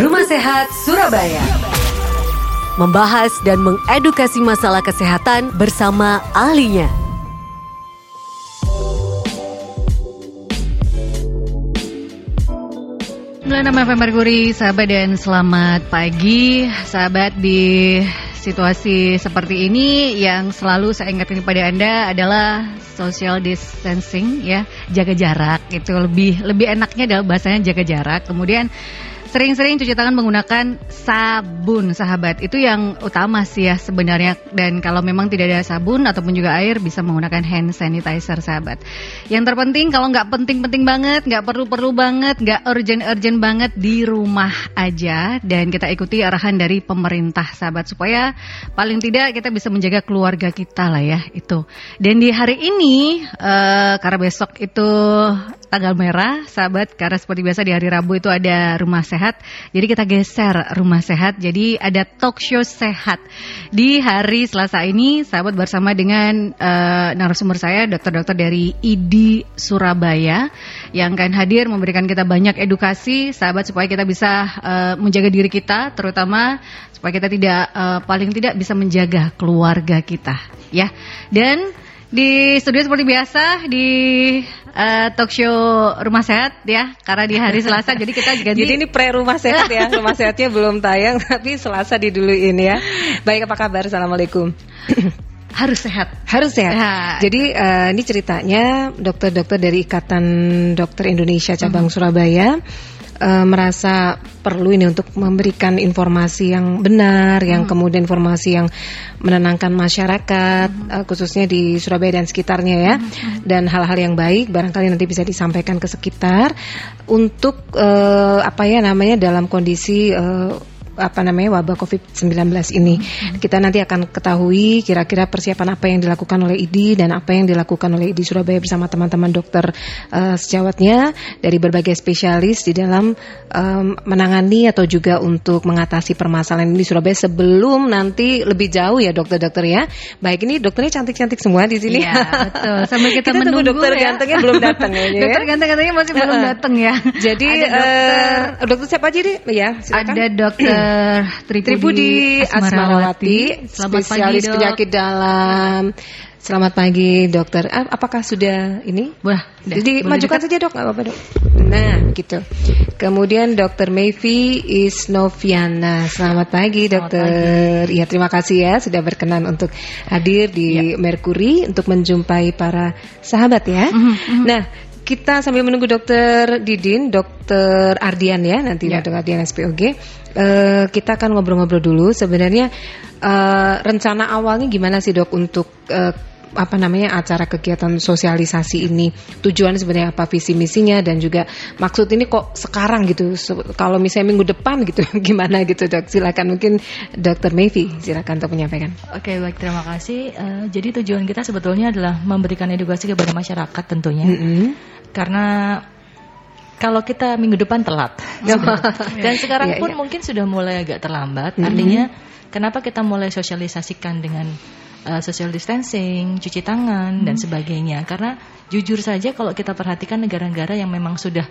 Rumah Sehat Surabaya. Membahas dan mengedukasi masalah kesehatan bersama ahlinya. Sembilan FM Merkuri, sahabat dan selamat pagi, sahabat di situasi seperti ini yang selalu saya ingatkan kepada anda adalah social distancing ya, jaga jarak itu lebih lebih enaknya adalah bahasanya jaga jarak. Kemudian Sering-sering cuci tangan menggunakan sabun, sahabat. Itu yang utama sih ya sebenarnya. Dan kalau memang tidak ada sabun ataupun juga air, bisa menggunakan hand sanitizer, sahabat. Yang terpenting kalau nggak penting-penting banget, nggak perlu-perlu banget, nggak urgent-urgent banget di rumah aja. Dan kita ikuti arahan dari pemerintah, sahabat, supaya paling tidak kita bisa menjaga keluarga kita lah ya itu. Dan di hari ini, uh, karena besok itu tanggal merah, sahabat, karena seperti biasa di hari Rabu itu ada rumah sehat. Jadi kita geser rumah sehat. Jadi ada talk show sehat di hari Selasa ini, sahabat bersama dengan uh, narasumber saya, dokter-dokter dari ID Surabaya yang akan hadir memberikan kita banyak edukasi, sahabat supaya kita bisa uh, menjaga diri kita, terutama supaya kita tidak uh, paling tidak bisa menjaga keluarga kita, ya. Dan di studio seperti biasa di uh, talk show Rumah Sehat ya, karena di hari Selasa jadi kita ganti. Jadi ini pre Rumah Sehat ya, Rumah Sehatnya belum tayang tapi Selasa diduluin ya. Baik apa kabar? Assalamualaikum. harus sehat. Harus sehat. Ya. Jadi uh, ini ceritanya dokter-dokter dari Ikatan Dokter Indonesia cabang hmm. Surabaya uh, merasa perlu ini untuk memberikan informasi yang benar, yang hmm. kemudian informasi yang menenangkan masyarakat, hmm. uh, khususnya di Surabaya dan sekitarnya ya, hmm. hmm. dan hal-hal yang baik barangkali nanti bisa disampaikan ke sekitar untuk uh, apa ya namanya dalam kondisi uh, apa namanya wabah COVID-19 ini. Hmm. Kita nanti akan ketahui kira-kira persiapan apa yang dilakukan oleh ID dan apa yang dilakukan oleh ID Surabaya bersama teman-teman dokter uh, sejawatnya dari berbagai spesialis di dalam um, menangani atau juga untuk mengatasi permasalahan ini di Surabaya sebelum nanti lebih jauh ya dokter-dokter ya. Baik ini dokternya cantik-cantik semua di sini. Iya, betul. Sampai kita, kita menunggu dokter ya. gantengnya belum datang ya. dokter ganteng-gantengnya masih belum datang ya. Jadi ada dokter, uh, dokter siapa aja nih? Ya, silakan. Ada dokter Tripudi, Tripudi Asmarawati, spesialis pagi, penyakit dalam. Selamat pagi dokter. Apakah sudah ini? Wah, jadi majukan saja dok, nggak apa-apa dok. Nah, gitu. Kemudian dokter Mayfi Isnoviana. Selamat pagi dokter. Iya terima kasih ya sudah berkenan untuk hadir di ya. Mercury untuk menjumpai para sahabat ya. Mm -hmm. Nah kita sambil menunggu dokter Didin, dokter Ardian ya nanti ya. dokter Ardian SPOG. Uh, eh, kita akan ngobrol-ngobrol dulu. Sebenarnya uh, rencana awalnya gimana sih dok untuk uh, apa namanya acara kegiatan sosialisasi ini. Tujuan sebenarnya apa visi misinya dan juga maksud ini kok sekarang gitu. Kalau misalnya minggu depan gitu gimana gitu dok? Silakan mungkin dokter Mayfi silakan untuk menyampaikan. Oke baik terima kasih. Uh, jadi tujuan kita sebetulnya adalah memberikan edukasi kepada masyarakat tentunya. Mm -hmm karena kalau kita minggu depan telat dan sekarang yeah, pun yeah. mungkin sudah mulai agak terlambat. Mm -hmm. artinya kenapa kita mulai sosialisasikan dengan uh, social distancing cuci tangan mm -hmm. dan sebagainya karena jujur saja kalau kita perhatikan negara-negara yang memang sudah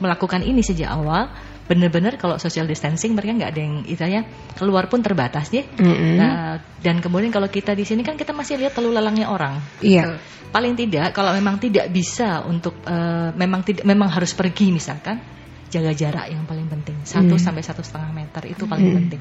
melakukan ini sejak awal benar-benar kalau social distancing mereka nggak ada yang istilahnya keluar pun terbatas ya. Mm-hmm. Nah, dan kemudian kalau kita di sini kan kita masih lihat lalu lalangnya orang. Iya. Paling tidak kalau memang tidak bisa untuk uh, memang tidak memang harus pergi misalkan jaga jarak yang paling penting satu mm. sampai satu setengah meter itu paling mm. penting.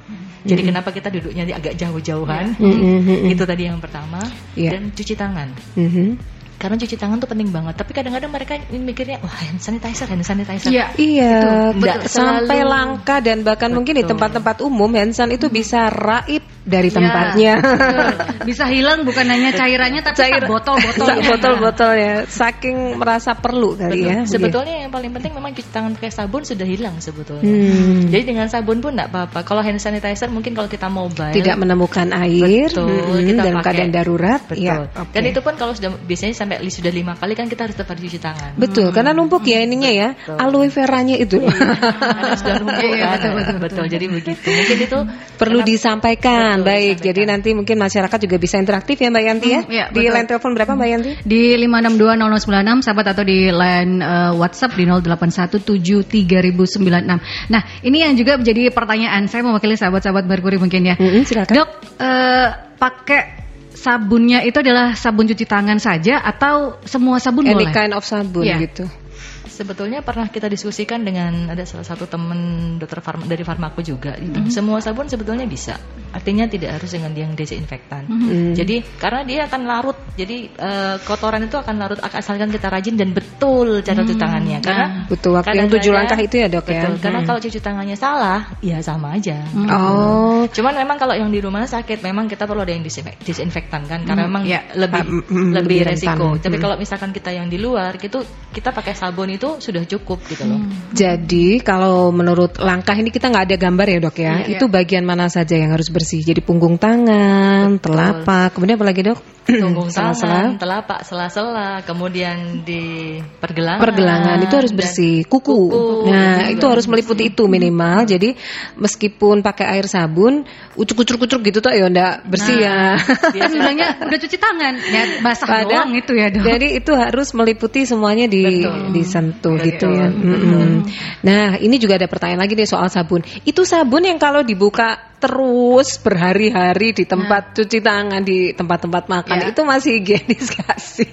Jadi mm. kenapa kita duduknya agak jauh-jauhan? Mm. Itu tadi yang pertama yeah. dan cuci tangan. Mm-hmm karena cuci tangan tuh penting banget tapi kadang-kadang mereka mikirnya wah hand sanitizer hand sanitizer iya iya sampai langka dan bahkan betul. mungkin di tempat-tempat umum hand san itu bisa raib dari iya. tempatnya ya, bisa hilang bukan hanya cairannya tapi Cair, botol-botol botol-botol ya saking merasa perlu kali betul. ya sebetulnya yang paling penting memang cuci tangan pakai sabun sudah hilang sebetulnya hmm. jadi dengan sabun pun tidak apa-apa kalau hand sanitizer mungkin kalau kita mobile tidak menemukan air betul, hmm, kita dalam pakai, keadaan darurat betul ya, okay. dan itu pun kalau sudah biasanya sampai sudah lima kali kan kita harus tetap cuci tangan. Betul, hmm. karena numpuk ya ininya ya, betul. aloe veranya itu. Iya, sudah numpuk iya, kan. betul, betul, betul. Jadi begitu. Mungkin itu perlu disampaikan Betul, Baik, jadi nanti mungkin masyarakat juga bisa interaktif ya Mbak Yanti ya. Hmm, ya di line telepon berapa Mbak Yanti? Di 5620096 sahabat atau di line uh, WhatsApp di 08173096. Nah, ini yang juga menjadi pertanyaan saya mewakili sahabat-sahabat Merkuri mungkin ya. Mm -hmm, silakan. Dok, uh, pakai sabunnya itu adalah sabun cuci tangan saja atau semua sabun Any boleh? kind of sabun yeah. gitu sebetulnya pernah kita diskusikan dengan ada salah satu teman dokter farma, dari farmaku juga gitu. Mm -hmm. Semua sabun sebetulnya bisa. Artinya tidak harus dengan yang desinfektan. Mm -hmm. Jadi karena dia akan larut. Jadi uh, kotoran itu akan larut asalkan kita rajin dan betul cara cuci mm. tangannya. Karena nah, butuh waktu yang tujuh langkah itu ya dok ya? betul, ya. Karena kalau cuci tangannya salah, ya sama aja. Mm. Oh. Cuman memang kalau yang di rumah sakit memang kita perlu ada yang disinfektan kan karena mm. memang ya lebih mm, lebih, lebih resiko. Tapi kalau misalkan kita yang di luar gitu kita pakai sabun itu sudah cukup gitu loh. Hmm. Jadi kalau menurut langkah ini kita nggak ada gambar ya dok ya. Iya, itu iya. bagian mana saja yang harus bersih? Jadi punggung tangan, Betul. telapak, kemudian apa lagi dok? Punggung tangan, telapak, sela-sela, kemudian di pergelangan. Pergelangan itu harus bersih. Kuku. kuku nah itu harus meliputi itu minimal. Jadi meskipun pakai air sabun, ucuk-ucuk-ucuk gitu tuh ya udah bersih nah, ya. Kan bilangnya udah cuci tangan, ya basah Padahal, doang itu ya dok. Jadi itu harus meliputi semuanya di Betul. disentuh Betul. gitu ya. Mm -hmm. Nah ini juga ada pertanyaan lagi nih soal sabun. Itu sabun yang kalau dibuka terus berhari-hari di tempat nah. cuci tangan di tempat-tempat makan ya. itu masih higienis gak sih?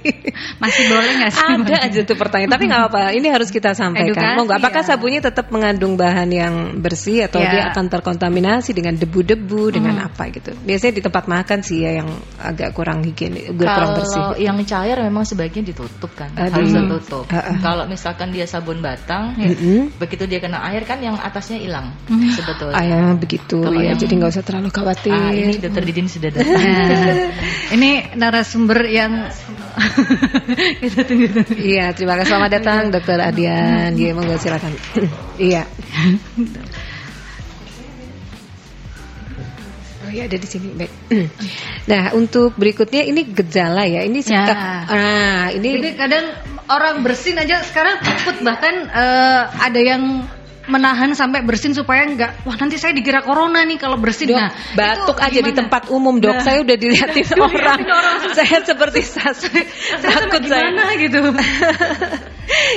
Masih boleh gak sih? Ada aja tuh pertanyaan, tapi nggak apa-apa. Ini harus kita sampaikan. Mau nggak? Apakah ya. sabunnya tetap mengandung bahan yang bersih atau ya. dia akan terkontaminasi dengan debu-debu dengan hmm. apa gitu? Biasanya di tempat makan sih ya yang agak kurang higienis, kurang bersih. Kalau yang cair memang sebaiknya ditutup kan, Aduh. harus ditutup. Uh -uh. Kalau misalkan dia sabun batang, ya, uh -uh. begitu dia kena air kan yang atasnya hilang uh sebetulnya. Ah, ya, begitu ya jadi nggak usah terlalu khawatir. Ah, ini dokter Didin sudah datang. Ini narasumber yang kita tunggu. Iya, terima kasih selamat datang dokter Adian. Iya, monggo silakan. iya. Oh ya ada di sini baik. Nah untuk berikutnya ini gejala ya ini ya. ah ini ini kadang orang bersin aja sekarang takut bahkan uh, ada yang menahan sampai bersin supaya enggak. Wah nanti saya dikira corona nih kalau bersin. Dok, nah batuk aja di tempat umum dok. Nah, saya udah dilihatin orang, orang. Saya seperti sas takut saya. gimana gitu?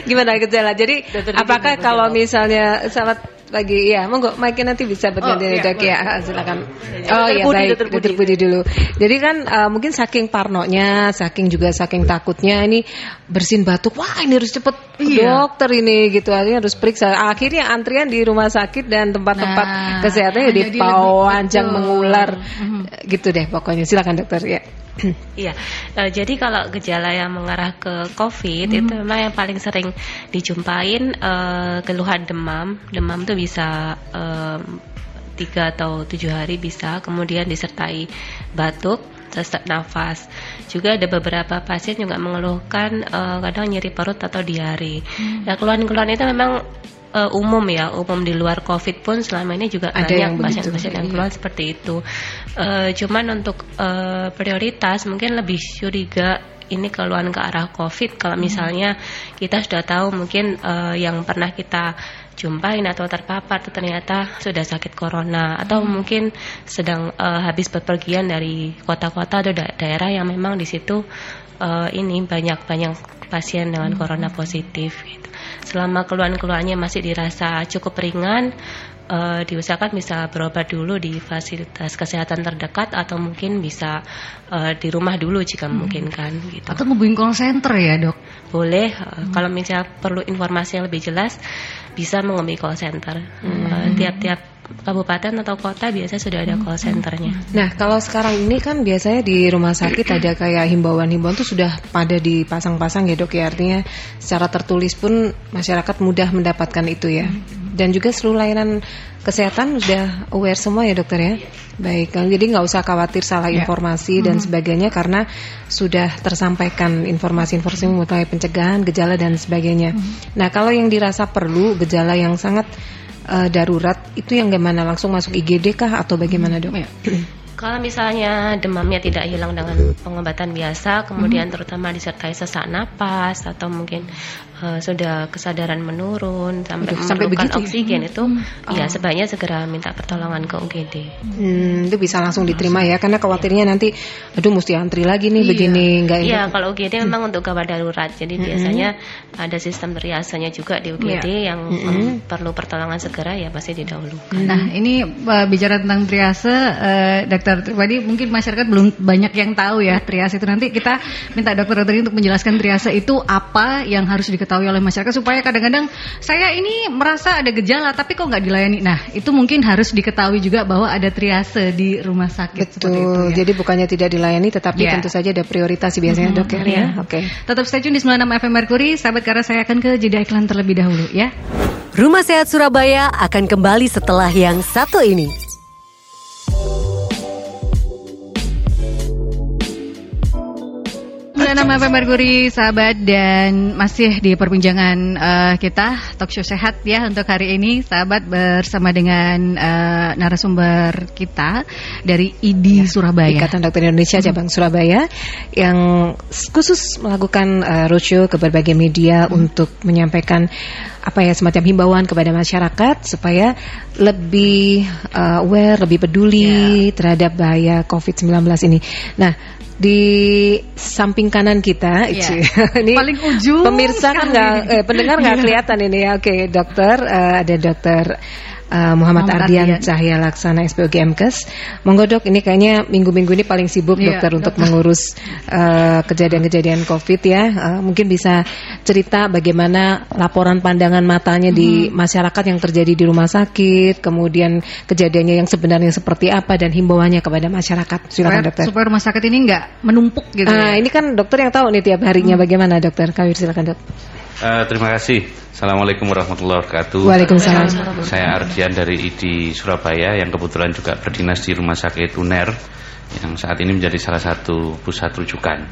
Gimana gejala? Jadi apakah kalau misalnya sahabat lagi ya monggo Mike nanti bisa berganti oh, iya, ya. ah, silakan. Oh iya baik. dokter Budi dulu. Jadi kan uh, mungkin saking parnonya saking juga saking takutnya ini bersin batuk. Wah ini harus cepet iya. dokter ini gitu. Akhirnya harus periksa. Akhirnya antrian di rumah sakit dan tempat-tempat nah, kesehatannya di panjang mengular. Mm-hmm. gitu deh pokoknya. Silakan dokter ya Iya, uh, jadi kalau gejala yang mengarah ke COVID hmm. itu memang yang paling sering dijumpain uh, keluhan demam. Demam itu bisa tiga atau tujuh hari bisa, kemudian disertai batuk, sesak nafas. Juga ada beberapa pasien juga mengeluhkan uh, kadang nyeri perut atau diare. Hmm. Nah, keluhan-keluhan itu memang uh, umum ya, umum di luar COVID pun selama ini juga Ada banyak pasien-pasien yang keluar iya. seperti itu. Uh, cuman untuk uh, prioritas mungkin lebih curiga ini keluhan ke arah COVID. Kalau hmm. misalnya kita sudah tahu mungkin uh, yang pernah kita jumpain atau terpapar itu ternyata sudah sakit corona atau hmm. mungkin sedang uh, habis bepergian dari kota-kota atau da daerah yang memang di situ uh, ini banyak banyak pasien dengan hmm. corona positif. Gitu selama keluhan-keluhannya masih dirasa cukup ringan uh, diusahakan bisa berobat dulu di fasilitas kesehatan terdekat atau mungkin bisa uh, di rumah dulu jika hmm. mungkin kan gitu. Atau hubungi call center ya dok? Boleh uh, hmm. kalau misalnya perlu informasi yang lebih jelas bisa menghubungi call center. Hmm. Tiap-tiap hmm. uh, kabupaten atau kota biasa sudah ada call centernya. Nah kalau sekarang ini kan biasanya di rumah sakit ada kayak himbauan-himbauan tuh sudah pada dipasang-pasang ya dok ya artinya secara tertulis pun masyarakat mudah mendapatkan itu ya. Dan juga seluruh layanan kesehatan sudah aware semua ya dokter ya. Baik, jadi nggak usah khawatir salah ya. informasi dan sebagainya karena sudah tersampaikan informasi-informasi mengenai pencegahan, gejala dan sebagainya. Nah kalau yang dirasa perlu gejala yang sangat uh, darurat itu yang gimana langsung masuk IGD kah atau bagaimana dok? Ya. Kalau misalnya demamnya tidak hilang dengan pengobatan biasa, kemudian hmm. terutama disertai sesak napas atau mungkin uh, sudah kesadaran menurun sampai Aduh, sampai begitu ya? oksigen ya? itu hmm. ya oh. sebaiknya segera minta pertolongan ke UGD. Hmm, itu bisa langsung diterima ya karena khawatirnya nanti aduh mesti antri lagi nih iya. begini enggak Iya, kalau UGD hmm. memang untuk gawat darurat. Jadi hmm. biasanya ada sistem triasenya juga di UGD yeah. yang hmm. um, perlu pertolongan segera ya pasti didahulukan. Nah, ini uh, bicara tentang triase uh, dokter tadi mungkin masyarakat belum banyak yang tahu ya triase itu nanti kita minta dokter-dokter untuk menjelaskan triase itu apa yang harus diketahui oleh masyarakat supaya kadang-kadang saya ini merasa ada gejala tapi kok nggak dilayani. Nah, itu mungkin harus diketahui juga bahwa ada triase di rumah sakit Betul. itu ya. Jadi bukannya tidak dilayani tetapi yeah. tentu saja ada prioritas biasanya mm -hmm. dok ya. Yeah. Oke. Okay. Tetap stay tune di 96 FM Mercury, sahabat karena saya akan ke jeda iklan terlebih dahulu ya. Rumah Sehat Surabaya akan kembali setelah yang satu ini. Nama FM Merkuri sahabat dan masih di perbincangan uh, kita talk show sehat ya untuk hari ini sahabat bersama dengan uh, narasumber kita dari ID ya, Surabaya Ikatan Dokter Indonesia cabang hmm. Surabaya yang khusus melakukan uh, roadshow ke berbagai media hmm. untuk menyampaikan apa ya semacam himbauan kepada masyarakat supaya lebih uh, aware, lebih peduli ya. terhadap bahaya COVID-19 ini. Nah, di samping kanan kita, yeah. ini paling ujung. Pemirsa kan nggak, eh, pendengar nggak kelihatan ini ya. Oke, okay, dokter, uh, ada dokter uh, Muhammad, Muhammad Ardian, Ardian Cahya Laksana SPOG MKes. Monggo dok, ini kayaknya minggu-minggu ini paling sibuk iya, dokter untuk dokter. mengurus uh, kejadian-kejadian COVID ya. Uh, mungkin bisa cerita bagaimana laporan pandangan matanya hmm. di masyarakat yang terjadi di rumah sakit, kemudian kejadiannya yang sebenarnya seperti apa dan himbauannya kepada masyarakat. Silakan dokter. Supaya rumah sakit ini nggak menumpuk gitu. Uh, ya. Ini kan dokter yang tahu nih tiap harinya hmm. bagaimana dokter. Kawir silakan dok. Uh, terima kasih. Assalamualaikum warahmatullahi wabarakatuh. Waalaikumsalam. Saya Ardian dari ID Surabaya yang kebetulan juga berdinas di Rumah Sakit UNER yang saat ini menjadi salah satu pusat rujukan.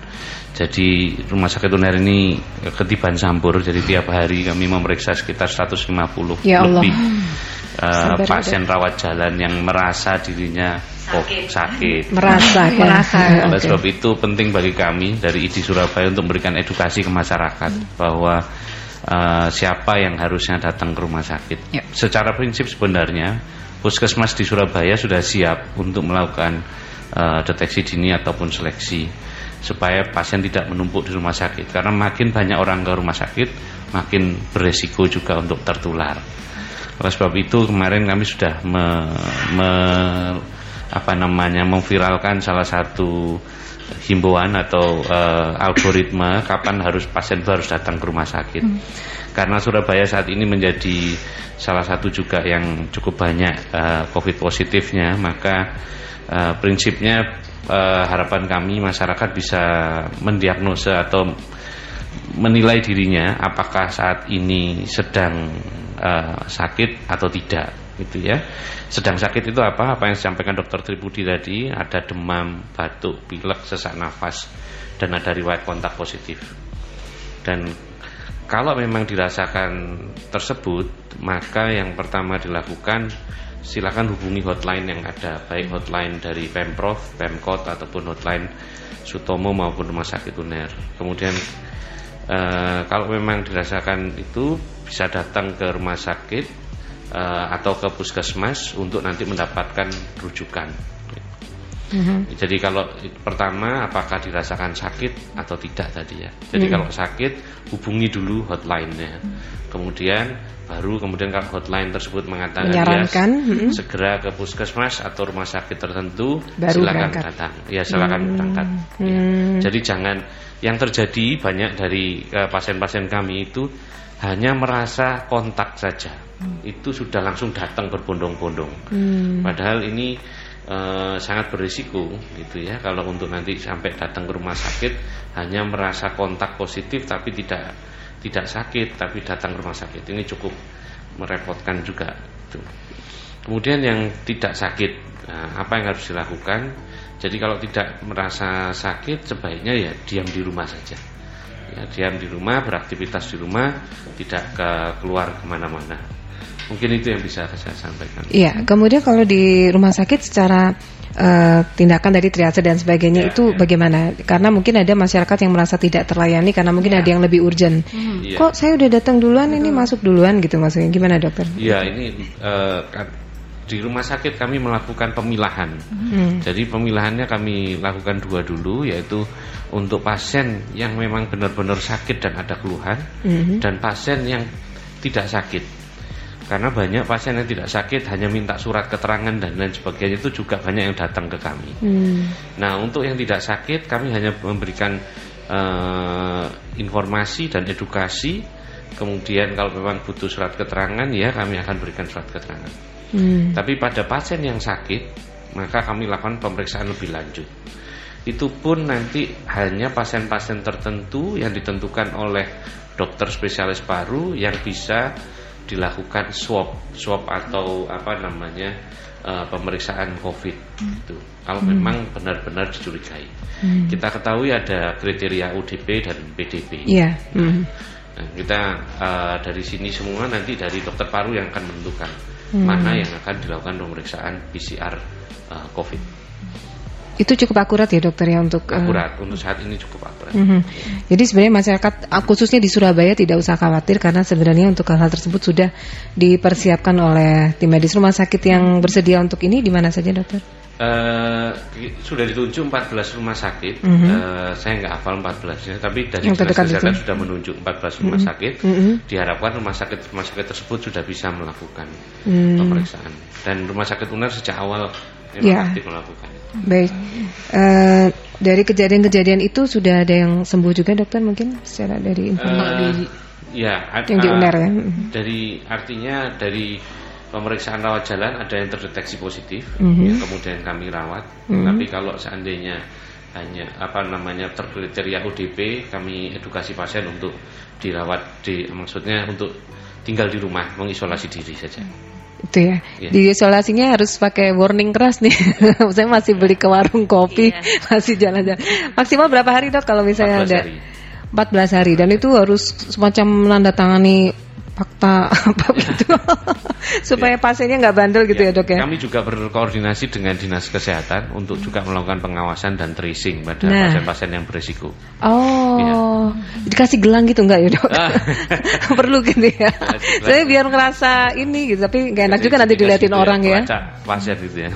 Jadi Rumah Sakit UNER ini ketiban campur, jadi tiap hari kami memeriksa sekitar 150 ya lebih uh, pasien rawat jalan yang merasa dirinya sakit. sakit. Merasa, ya. merasa. Oleh sebab itu penting bagi kami dari ID Surabaya untuk memberikan edukasi ke masyarakat hmm. bahwa uh, siapa yang harusnya datang ke rumah sakit. Ya. Secara prinsip sebenarnya puskesmas di Surabaya sudah siap untuk melakukan uh, deteksi dini ataupun seleksi supaya pasien tidak menumpuk di rumah sakit karena makin banyak orang ke rumah sakit makin beresiko juga untuk tertular. Oleh sebab itu kemarin kami sudah me, me apa namanya memviralkan salah satu himbauan atau uh, algoritma kapan harus pasien itu harus datang ke rumah sakit. Hmm. Karena Surabaya saat ini menjadi salah satu juga yang cukup banyak uh, COVID positifnya, maka uh, prinsipnya uh, harapan kami masyarakat bisa mendiagnosa atau menilai dirinya apakah saat ini sedang uh, sakit atau tidak gitu ya. Sedang sakit itu apa? Apa yang disampaikan dokter Tribudi tadi, ada demam, batuk, pilek, sesak nafas dan ada riwayat kontak positif. Dan kalau memang dirasakan tersebut, maka yang pertama dilakukan silakan hubungi hotline yang ada, baik hotline dari Pemprov, Pemkot ataupun hotline Sutomo maupun Rumah Sakit UNER. Kemudian Uh, kalau memang dirasakan itu bisa datang ke rumah sakit uh, atau ke puskesmas untuk nanti mendapatkan rujukan. Mm-hmm. Jadi kalau pertama apakah dirasakan sakit atau tidak tadi ya. Jadi mm-hmm. kalau sakit hubungi dulu hotline-nya. Mm-hmm. Kemudian baru kemudian kalau hotline tersebut mengatakan Menyarankan, ya, mm-hmm. segera ke puskesmas atau rumah sakit tertentu baru silakan berangkat. datang. Ya silakan mm-hmm. berangkat. Ya. Mm-hmm. Jadi jangan yang terjadi banyak dari uh, pasien-pasien kami itu hanya merasa kontak saja hmm. itu sudah langsung datang berbondong-bondong. Hmm. Padahal ini e, sangat berisiko gitu ya kalau untuk nanti sampai datang ke rumah sakit hanya merasa kontak positif tapi tidak tidak sakit tapi datang ke rumah sakit ini cukup merepotkan juga. Tuh. Kemudian yang tidak sakit, nah, apa yang harus dilakukan? Jadi kalau tidak merasa sakit sebaiknya ya diam di rumah saja ya, diam di rumah beraktivitas di rumah tidak ke keluar ke mana-mana Mungkin itu yang bisa saya sampaikan. Iya, kemudian kalau di rumah sakit secara uh, tindakan dari triase dan sebagainya ya, itu ya. bagaimana? Karena mungkin ada masyarakat yang merasa tidak terlayani karena mungkin ya. ada yang lebih urgent. Hmm. Ya. Kok saya udah datang duluan ini masuk duluan gitu maksudnya gimana dokter? Iya ini uh, di rumah sakit kami melakukan pemilahan. Hmm. Jadi pemilahannya kami lakukan dua dulu yaitu untuk pasien yang memang benar-benar sakit dan ada keluhan hmm. dan pasien yang tidak sakit. Karena banyak pasien yang tidak sakit hanya minta surat keterangan dan lain sebagainya itu juga banyak yang datang ke kami. Hmm. Nah untuk yang tidak sakit kami hanya memberikan uh, informasi dan edukasi. Kemudian kalau memang butuh surat keterangan ya kami akan berikan surat keterangan. Hmm. Tapi pada pasien yang sakit, maka kami lakukan pemeriksaan lebih lanjut. Itu pun nanti hanya pasien-pasien tertentu yang ditentukan oleh dokter spesialis paru yang bisa dilakukan swab, swab atau apa namanya uh, pemeriksaan COVID. Hmm. Itu kalau hmm. memang benar-benar dicurigai. Hmm. Kita ketahui ada kriteria UDP dan PDP. Yeah. Hmm. Nah, kita uh, dari sini semua nanti dari dokter paru yang akan menentukan hmm. mana yang akan dilakukan pemeriksaan PCR uh, eh, COVID. Itu cukup akurat ya dokter ya untuk uh, akurat untuk saat ini cukup akurat. Uh -huh. Jadi sebenarnya masyarakat khususnya di Surabaya tidak usah khawatir karena sebenarnya untuk hal-hal tersebut sudah dipersiapkan oleh tim medis rumah sakit yang bersedia untuk ini di mana saja dokter? Uh, sudah ditunjuk 14 rumah sakit. Mm -hmm. uh, saya nggak hafal 14-nya, tapi dari dinas kesehatan sudah menunjuk 14 rumah mm -hmm. sakit. Mm -hmm. Diharapkan rumah sakit rumah sakit tersebut sudah bisa melakukan mm. pemeriksaan. Dan rumah sakit UNER sejak awal memang yeah. aktif melakukan. Baik. Uh, dari kejadian-kejadian itu sudah ada yang sembuh juga dokter mungkin secara dari informasi uh, ya, yang di UNER ya. Dari artinya dari pemeriksaan rawat jalan ada yang terdeteksi positif mm -hmm. yang kemudian kami rawat mm -hmm. tapi kalau seandainya hanya apa namanya terkriteria ODP kami edukasi pasien untuk dirawat di maksudnya untuk tinggal di rumah mengisolasi diri saja itu ya. Yeah. Di isolasinya harus pakai warning keras nih. Saya masih beli ke warung kopi, yeah. masih jalan-jalan. Maksimal berapa hari dok kalau misalnya 14 ada? Hari. 14 hari dan itu harus semacam menandatangani fakta apa gitu supaya ya. pasiennya nggak bandel gitu ya. ya dok ya. Kami juga berkoordinasi dengan dinas kesehatan untuk juga melakukan pengawasan dan tracing pada nah. pasien-pasien yang berisiko. Oh, ya. dikasih gelang gitu nggak ya dok? Ah. Perlu gitu ya. Saya biar ngerasa ini gitu, tapi nggak enak juga nanti dilihatin gitu ya, orang ya. pasien gitu ya.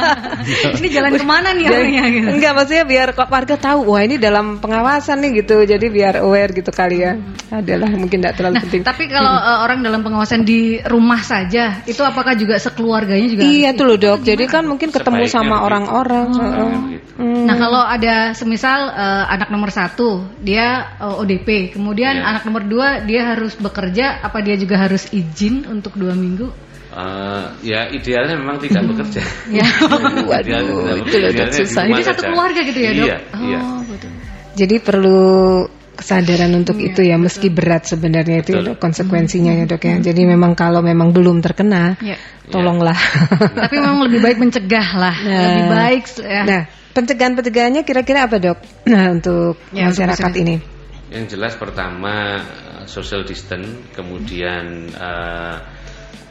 ini jalan ke mana nih orangnya? Gitu. Enggak maksudnya biar warga tahu, wah ini dalam pengawasan nih gitu, jadi biar aware gitu kali ya. Adalah mungkin tidak terlalu nah, penting. Tapi kalau uh, orang dalam pengawasan di rumah saja, itu apakah juga sekeluarganya juga? Iya tuh loh dok. Jadi kan mungkin ketemu sama orang-orang. Oh. Hmm. Nah kalau ada semisal uh, anak nomor satu dia uh, eh, ODP, kemudian yeah. anak nomor dua dia harus bekerja, apa dia juga harus izin untuk dua minggu? Uh, ya idealnya memang tidak bekerja. ya. Waduh, itu loh susah. Jadi satu keluarga gitu ya dok? Iya, oh, iya. betul. Jadi perlu kesadaran untuk yeah, itu ya meski berat sebenarnya itu ya, konsekuensinya ya dok ya. Hmm. Jadi memang kalau memang belum terkena, yeah. tolonglah. Yeah. Tapi memang lebih baik mencegah lah. Nah, lebih baik. Ya. Nah, pencegahan-pencegahannya kira-kira apa dok? Nah untuk ya, masyarakat untuk ini. Yang jelas pertama social distance, kemudian uh,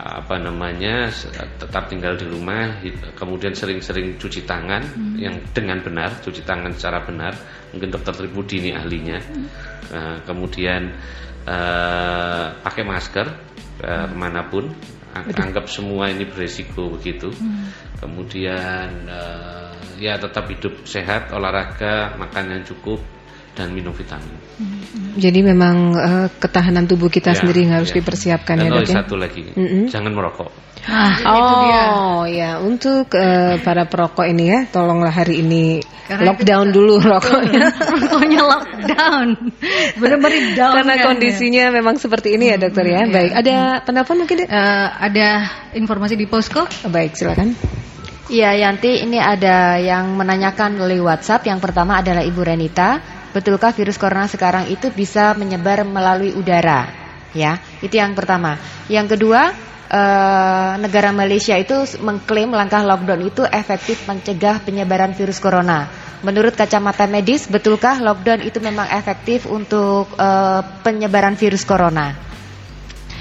apa namanya tetap tinggal di rumah kemudian sering-sering cuci tangan hmm. yang dengan benar cuci tangan secara benar mungkin dokter Tribudi ini ahlinya hmm. uh, kemudian uh, pakai masker uh, ke mana pun anggap semua ini beresiko begitu hmm. kemudian uh, ya tetap hidup sehat olahraga makan yang cukup dan minum vitamin. Jadi memang uh, ketahanan tubuh kita ya, sendiri yang harus ya. dipersiapkan dan ya dok ya. satu lagi, mm -hmm. jangan merokok. Ah, oh itu dia. ya untuk uh, para perokok ini ya, tolonglah hari ini Karena lockdown dulu rokoknya. Rokoknya lockdown, benar-benar down. Karena kan, kondisinya ya. memang seperti ini ya dokter ya. Hmm, Baik, ada hmm. penelpon mungkin? Uh, ada informasi di posko? Baik, silakan. Iya Yanti, ini ada yang menanyakan melalui WhatsApp. Yang pertama adalah Ibu Renita. Betulkah virus corona sekarang itu bisa menyebar melalui udara? Ya, itu yang pertama. Yang kedua, eh, negara Malaysia itu mengklaim langkah lockdown itu efektif mencegah penyebaran virus corona. Menurut kacamata medis, betulkah lockdown itu memang efektif untuk eh, penyebaran virus corona?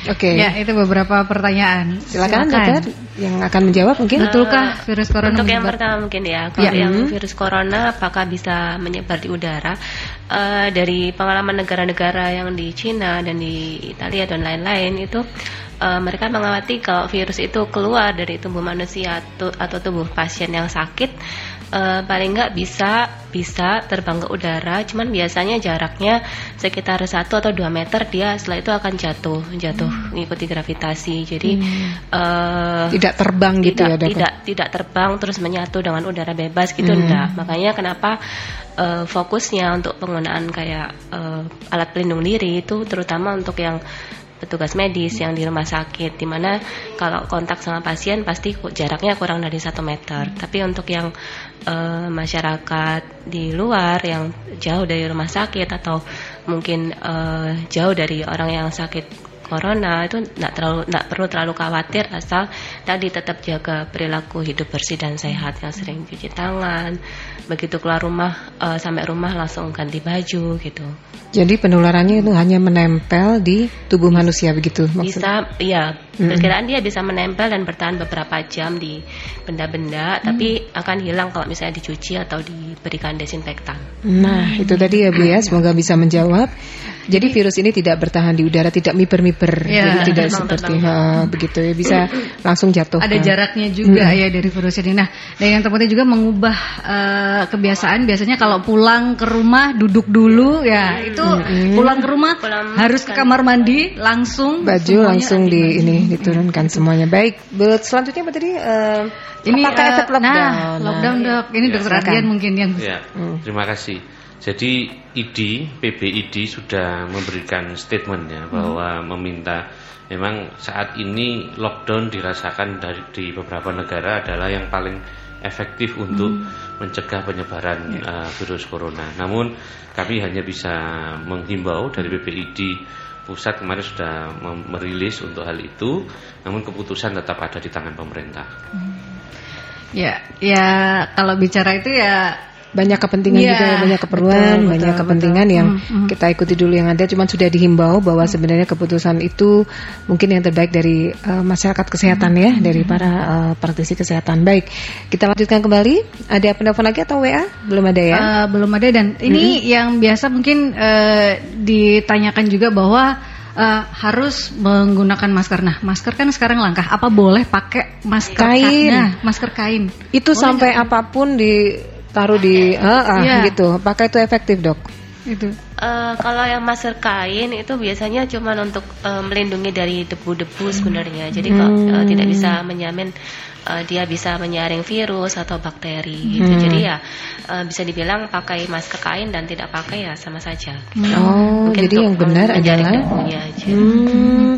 Oke. Okay. Ya, itu beberapa pertanyaan. Silakan, Silakan. dokter yang akan menjawab mungkin. Uh, Betulkah virus corona Untuk yang pertama mungkin ya, kalau ya. yang hmm. virus corona apakah bisa menyebar di udara? Uh, dari pengalaman negara-negara yang di Cina dan di Italia dan lain-lain itu uh, mereka mengamati kalau virus itu keluar dari tubuh manusia atau, atau tubuh pasien yang sakit uh, paling nggak bisa bisa terbang ke udara cuman biasanya jaraknya sekitar satu atau dua meter dia setelah itu akan jatuh jatuh hmm. mengikuti gravitasi jadi hmm. uh, tidak terbang gitu tidak, ya tidak tidak terbang terus menyatu dengan udara bebas gitu hmm. enggak makanya kenapa uh, fokusnya untuk penggunaan kayak uh, alat pelindung diri itu terutama untuk yang petugas medis yang di rumah sakit di mana kalau kontak sama pasien pasti jaraknya kurang dari satu meter. Tapi untuk yang e, masyarakat di luar yang jauh dari rumah sakit atau mungkin e, jauh dari orang yang sakit corona itu tidak terlalu tidak perlu terlalu khawatir asal tadi tetap jaga perilaku hidup bersih dan sehat yang sering cuci tangan begitu keluar rumah uh, sampai rumah langsung ganti baju gitu jadi penularannya itu hanya menempel di tubuh manusia begitu maksudnya? bisa iya hmm. perkiraan dia bisa menempel dan bertahan beberapa jam di benda-benda hmm. tapi akan hilang kalau misalnya dicuci atau diberikan desinfektan nah itu tadi ya Bu ya semoga bisa menjawab jadi virus ini tidak bertahan di udara, tidak miber-miber, ya, jadi tidak seperti ha, begitu ya bisa langsung jatuh. Ada jaraknya juga hmm. ya dari virus ini. Nah, dan yang terpenting juga mengubah uh, kebiasaan. Biasanya kalau pulang ke rumah duduk dulu ya, itu hmm. pulang ke rumah pulang harus ke kamar mandi langsung baju langsung di ini diturunkan semuanya. Baik, buat selanjutnya apa tadi? Uh, ini apakah uh, efek lockdown? Nah, lockdown dok. Ini ya, dokter Ardian mungkin yang. Ya, terima kasih. Jadi ID, PBID sudah memberikan statementnya bahwa hmm. meminta memang saat ini lockdown dirasakan dari di beberapa negara adalah yang paling efektif untuk hmm. mencegah penyebaran uh, virus corona. Namun kami hanya bisa menghimbau dari PBID pusat kemarin sudah merilis untuk hal itu, namun keputusan tetap ada di tangan pemerintah. Hmm. Ya, ya kalau bicara itu ya banyak kepentingan yeah, juga ya, banyak keperluan, betul, banyak betul, kepentingan betul. yang mm -hmm. kita ikuti dulu yang ada. Cuman sudah dihimbau bahwa mm. sebenarnya keputusan itu mungkin yang terbaik dari uh, masyarakat kesehatan mm. ya, dari para uh, praktisi kesehatan. Baik, kita lanjutkan kembali. Ada penelpon lagi atau WA? Belum ada ya? Uh, belum ada dan ini -hmm. yang biasa mungkin uh, ditanyakan juga bahwa uh, harus menggunakan masker. Nah, masker kan sekarang langkah. Apa boleh pakai masker kain? Nah, masker kain. Itu boleh sampai gak? apa pun di taruh di uh, uh, yeah. gitu. Apakah itu efektif, Dok? Itu. Uh, kalau yang masker kain itu biasanya cuma untuk uh, melindungi dari debu-debu sebenarnya. Jadi hmm. kok uh, tidak bisa menjamin uh, dia bisa menyaring virus atau bakteri gitu. Hmm. Jadi ya uh, bisa dibilang pakai masker kain dan tidak pakai ya sama saja. Gitu. Oh, Mungkin jadi yang benar adalah aja. Hmm.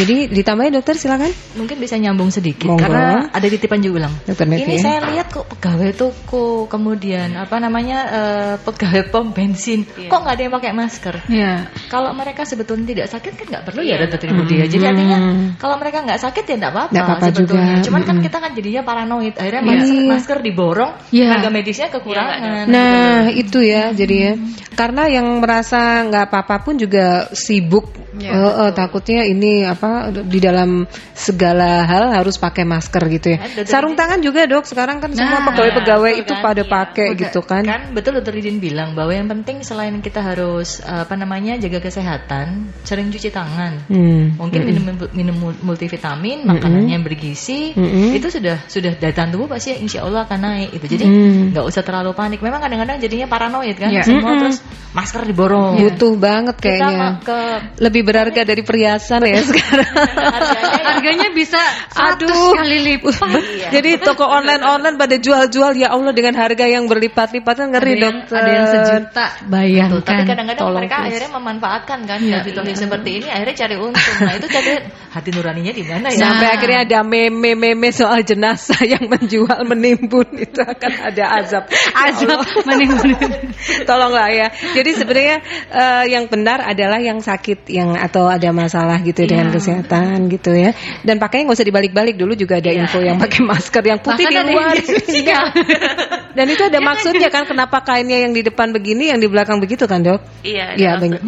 Jadi ditambahin dokter silakan. Mungkin bisa nyambung sedikit Monggo. karena ada titipan juga ulang. Dokter Ini saya lihat kok pegawai toko kemudian apa namanya uh, pegawai pom bensin yeah. kok nggak ada yang pakai masker. Yeah. Kalau mereka sebetulnya tidak sakit kan nggak perlu yeah. ya dokter ibu dia. Jadi artinya hmm. kalau mereka nggak sakit ya nggak apa-apa apa sebetulnya. Juga. Cuman kan kita kan jadinya paranoid. Akhirnya yeah. masker, masker diborong, yeah. tenaga medisnya kekurangan. Yeah, nah gitu, itu ya jadi ya. Karena yang merasa nggak apa-apa pun juga sibuk. Yeah, uh, uh, takutnya ini apa di dalam segala hal harus pakai masker gitu ya. Nah, Sarung tangan juga dok. Sekarang kan nah, semua pegawai-pegawai itu kan, pada iya. pakai gitu kan. Kan betul dokter Didin bilang bahwa yang penting selain kita harus apa namanya jaga kesehatan, sering cuci tangan. Hmm. Mungkin hmm. minum minum multivitamin, hmm. makanan yang bergizi, hmm. itu sudah sudah daya tubuh pasti insya Allah akan naik itu. Jadi hmm. nggak hmm. usah terlalu panik. Memang kadang-kadang jadinya paranoid kan. Yeah. Semua hmm. terus masker diborong. Butuh banget kayaknya. Kita ke lebih berharga dari perhiasan ya sekarang. Harganya, bisa 100 Aduh. kali lipat. Iya. Jadi toko online-online pada jual-jual ya Allah dengan harga yang berlipat-lipat kan ngeri ada dokter. Ada yang sejuta bayangkan. Tapi kadang-kadang mereka please. akhirnya memanfaatkan kan ya, situasi ya. seperti ini akhirnya cari untung. Nah itu cari hati nuraninya di mana ya? Sampai nah. akhirnya ada meme-meme soal jenazah yang menjual menimbun itu akan ada azab. azab menimbun. Tolonglah ya. Jadi sebenarnya uh, yang benar adalah yang sakit yang atau ada masalah gitu ya. dengan kesehatan gitu ya. Dan pakainya nggak usah dibalik-balik dulu juga ada ya. info yang pakai masker yang putih Bahkan di luar. Dan itu ada maksudnya kan kenapa kainnya yang di depan begini, yang di belakang begitu kan dok? Iya, Iya banyak.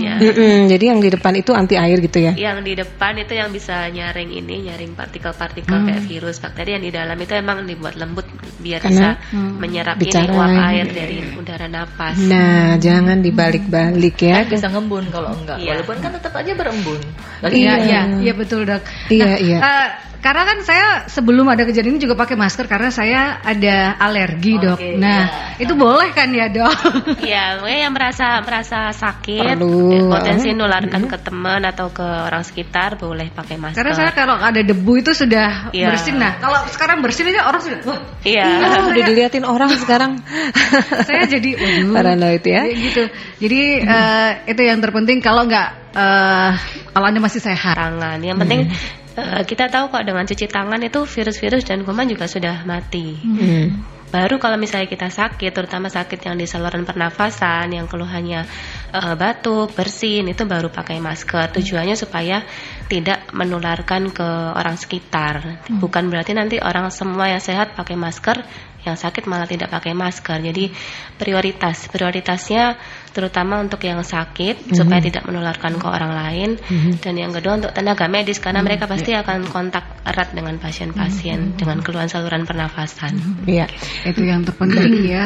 Jadi yang di depan itu anti air gitu ya? Yang di depan itu yang bisa nyaring ini, nyaring partikel-partikel hmm. kayak virus, bakteri. Yang di dalam itu emang dibuat lembut biar Karena bisa hmm. menyerap ini uap air dari udara napas. Nah, jangan dibalik-balik ya. Kan bisa ngembun kalau enggak. Iya. Walaupun kan tetap aja berembun. Iya, iya, iya betul dok. Iya, nah, iya. Uh, karena kan saya sebelum ada kejadian ini juga pakai masker karena saya ada alergi dok. Okay, nah ya. itu boleh kan ya dok? Iya, yang merasa merasa sakit, Perlu. potensi nularkan ke teman atau ke orang sekitar boleh pakai masker. Karena saya kalau ada debu itu sudah ya. bersin. Nah kalau sekarang bersin aja orang sudah, iya, iya udah diliatin orang sekarang. saya jadi, waduh, paranoid ya. Gitu. Jadi uh, itu yang terpenting kalau nggak uh, kalau anda masih sehat. Tangan. Yang penting hmm uh, kita tahu kok dengan cuci tangan itu virus-virus dan kuman juga sudah mati. Hmm. Baru kalau misalnya kita sakit, terutama sakit yang di saluran pernafasan, yang keluhannya uh, batuk, bersin, itu baru pakai masker. Tujuannya supaya tidak menularkan ke orang sekitar. Hmm. Bukan berarti nanti orang semua yang sehat pakai masker, yang sakit malah tidak pakai masker. Jadi prioritas prioritasnya terutama untuk yang sakit mm -hmm. supaya tidak menularkan ke orang lain mm -hmm. dan yang kedua untuk tenaga medis karena mm -hmm. mereka pasti yeah. akan kontak erat dengan pasien-pasien mm -hmm. dengan keluhan saluran pernafasan. Iya, mm -hmm. itu yang terpenting ya.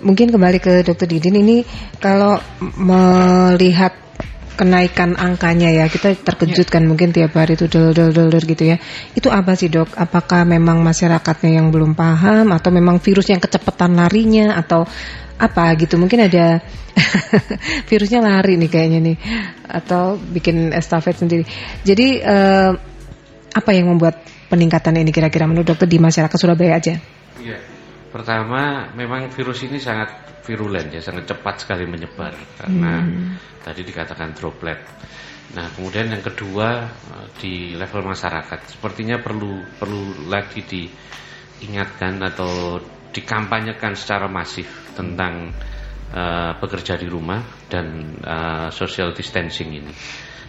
Mungkin kembali ke Dokter Didin ini kalau melihat kenaikan angkanya ya. Kita terkejut kan mungkin tiap hari itu dol dol dol gitu ya. Itu apa sih dok? Apakah memang masyarakatnya yang belum paham atau memang virus yang kecepatan larinya atau apa gitu? Mungkin ada virusnya lari nih kayaknya nih. Atau bikin estafet sendiri. Jadi eh, apa yang membuat peningkatan ini kira-kira menurut dokter di masyarakat Surabaya aja? Iya. Pertama, memang virus ini sangat virulen ya, sangat cepat sekali menyebar karena hmm. tadi dikatakan droplet. Nah, kemudian yang kedua eh, di level masyarakat, sepertinya perlu perlu lagi diingatkan atau dikampanyekan secara masif tentang uh, bekerja di rumah dan uh, social distancing ini.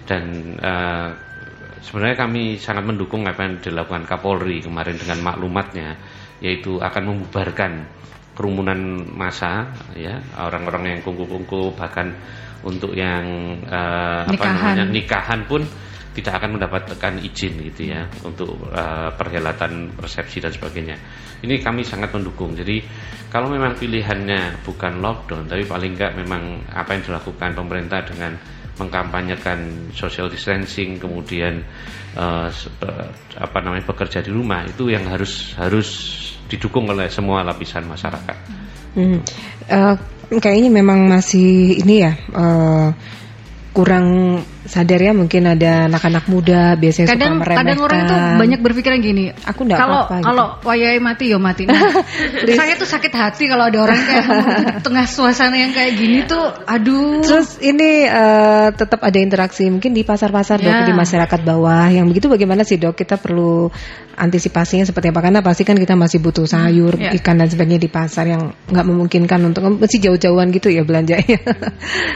Dan uh, sebenarnya kami sangat mendukung apa yang dilakukan Kapolri kemarin dengan maklumatnya yaitu akan membubarkan kerumunan massa ya orang-orang yang kungku-kungku bahkan untuk yang uh, apa namanya nikahan pun tidak akan mendapatkan izin gitu ya untuk uh, perhelatan persepsi dan sebagainya. Ini kami sangat mendukung. Jadi kalau memang pilihannya bukan lockdown, tapi paling enggak memang apa yang dilakukan pemerintah dengan mengkampanyekan social distancing, kemudian uh, apa namanya bekerja di rumah itu yang harus harus didukung oleh semua lapisan masyarakat. Hmm. Uh, kayaknya memang masih ini ya uh, kurang sadar ya mungkin ada anak-anak muda biasanya kadang, suka meremehkan. Kadang orang tuh banyak berpikiran gini, aku enggak kalau apa-apa. Gitu. Kalau wayai mati yo mati. Nah, saya tuh sakit hati kalau ada orang kayak di tengah suasana yang kayak gini tuh, aduh. Terus ini uh, tetap ada interaksi mungkin di pasar-pasar ya. dok di masyarakat bawah yang begitu bagaimana sih dok? Kita perlu antisipasinya seperti apa? Karena pasti kan kita masih butuh sayur, ya. ikan dan sebagainya di pasar yang nggak memungkinkan untuk mesti jauh-jauhan gitu ya belanjanya.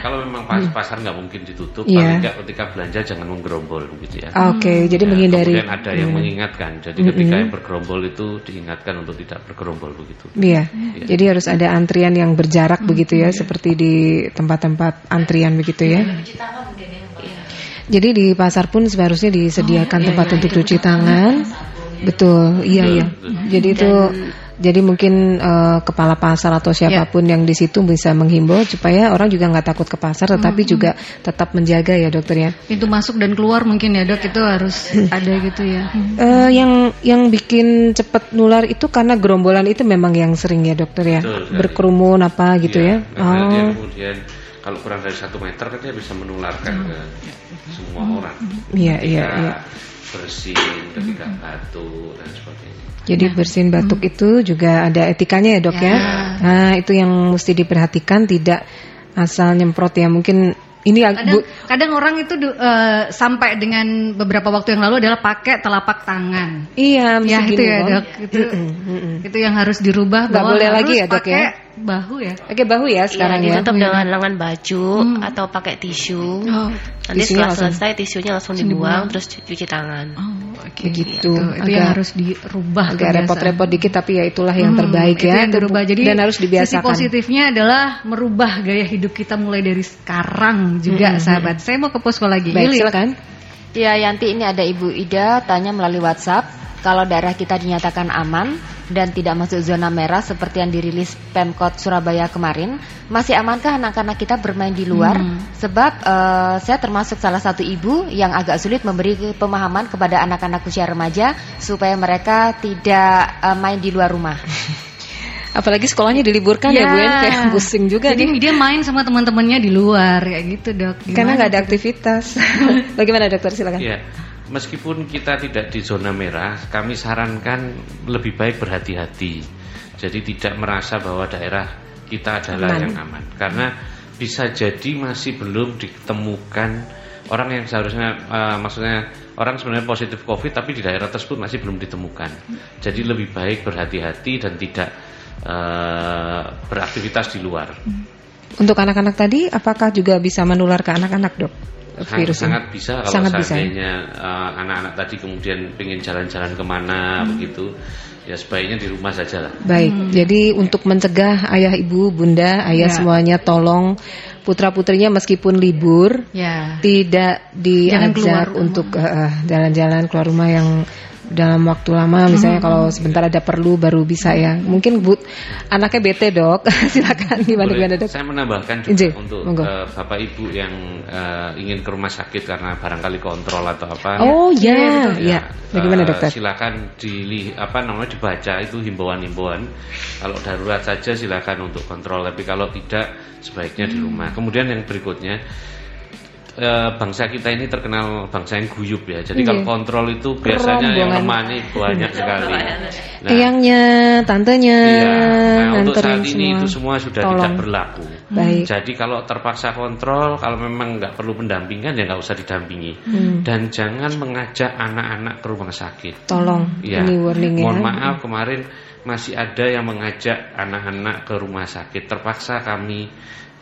kalau memang pas pasar nggak mungkin ditutup, ya. paling nggak ketika belanja jangan menggerombol gitu ya. Oke, okay, hmm. jadi ya, menghindari. Kemudian ada yang hmm. mengingatkan. Jadi hmm. ketika yang bergerombol itu diingatkan untuk tidak bergerombol begitu. Iya. Ya. Jadi harus ada antrian yang berjarak hmm. begitu ya, seperti di tempat-tempat antrian begitu ya. Jadi di pasar pun seharusnya disediakan oh, iya, tempat iya, untuk cuci tangan. Betul, iya iya. Jadi itu jadi mungkin uh, kepala pasar atau siapa pun yeah. yang di situ bisa menghimbau supaya orang juga nggak takut ke pasar, tetapi hmm. juga tetap menjaga ya dokter ya. Pintu masuk dan keluar mungkin ya dok itu harus ada gitu ya. Uh, yang yang bikin cepat nular itu karena gerombolan itu memang yang sering ya dokter ya, Betul, berkerumun apa gitu ya. ya. Oh. Dia kemudian kalau kurang dari satu meter kan dia bisa menularkan hmm. ke semua orang. Iya iya iya. Bersin, ketika batuk dan sebagainya. Jadi bersin batuk hmm. itu juga ada etikanya ya dok ya. ya. Nah itu yang mesti diperhatikan tidak asal nyemprot ya mungkin ini kadang, bu, kadang orang itu uh, sampai dengan beberapa waktu yang lalu adalah pakai telapak tangan. Iya, ya itu ya dok. Itu, mm -mm, mm -mm. itu yang harus dirubah. Gak boleh lagi ya dok ya. Bahu ya. Pakai bahu ya sekarang iya, ya. Ditutup dengan lengan baju hmm. atau pakai tisu. Oh, Nanti setelah langsung, selesai tisunya langsung dibuang, dibuang terus cuci tangan. Oh, okay. begitu. Itu, itu yang harus dirubah. Agak repot-repot dikit tapi ya itulah yang hmm, terbaik ya. Yang dirubah. Jadi dan harus dibiasakan. Sisi positifnya adalah merubah gaya hidup kita mulai dari sekarang juga, hmm, sahabat. Saya mau ke posko lagi. Baik, silakan. Ya, Yanti ini ada Ibu Ida tanya melalui WhatsApp, kalau daerah kita dinyatakan aman dan tidak masuk zona merah seperti yang dirilis Pemkot Surabaya kemarin, masih amankah anak-anak kita bermain di luar? Hmm. Sebab uh, saya termasuk salah satu ibu yang agak sulit memberi pemahaman kepada anak-anak usia remaja supaya mereka tidak uh, main di luar rumah. Apalagi sekolahnya diliburkan ya, ya Bu ya, kayak pusing juga Jadi nih. dia main sama teman-temannya di luar kayak gitu dok. Gimana Karena nggak ada aktivitas. Bagaimana dokter silakan. Ya, meskipun kita tidak di zona merah, kami sarankan lebih baik berhati-hati. Jadi tidak merasa bahwa daerah kita adalah aman. yang aman. Karena bisa jadi masih belum ditemukan orang yang seharusnya uh, maksudnya orang sebenarnya positif COVID tapi di daerah tersebut masih belum ditemukan. Jadi lebih baik berhati-hati dan tidak uh, beraktivitas di luar. Untuk anak-anak tadi, apakah juga bisa menular ke anak-anak, dok? Virus sangat, sangat bisa kalau sangat seandainya eh, anak-anak uh, tadi kemudian ingin jalan-jalan ke mana hmm. begitu, ya sebaiknya di rumah saja lah. Baik, hmm. jadi untuk mencegah ayah, ibu, bunda, ayah ya. semuanya tolong putra putrinya meskipun libur ya. tidak diajak untuk eh, jalan-jalan uh, keluar rumah yang dalam waktu lama misalnya hmm. kalau sebentar ada perlu baru bisa ya mungkin bu anaknya bete dok silakan gimana Boleh. gimana dok saya menambahkan juga Inji. untuk uh, bapak ibu yang uh, ingin ke rumah sakit karena barangkali kontrol atau apa oh ya ya, ya. bagaimana uh, dokter silakan di apa namanya dibaca itu himbauan-himbauan kalau darurat saja silakan untuk kontrol tapi kalau tidak sebaiknya hmm. di rumah kemudian yang berikutnya e, bangsa kita ini terkenal bangsa yang guyup ya. Jadi yeah. kalau kontrol itu biasanya Rombongan. yang menemani banyak sekali. Nah, Eyangnya, tantenya, iya. Nah, untuk saat semua. ini itu semua sudah Tolong. tidak berlaku. Baik. Jadi kalau terpaksa kontrol, kalau memang nggak perlu pendampingan ya nggak usah didampingi. Hmm. Dan jangan mengajak anak-anak ke rumah sakit. Tolong. Ya. Ini warning Mohon maaf kemarin masih ada yang mengajak anak-anak ke rumah sakit. Terpaksa kami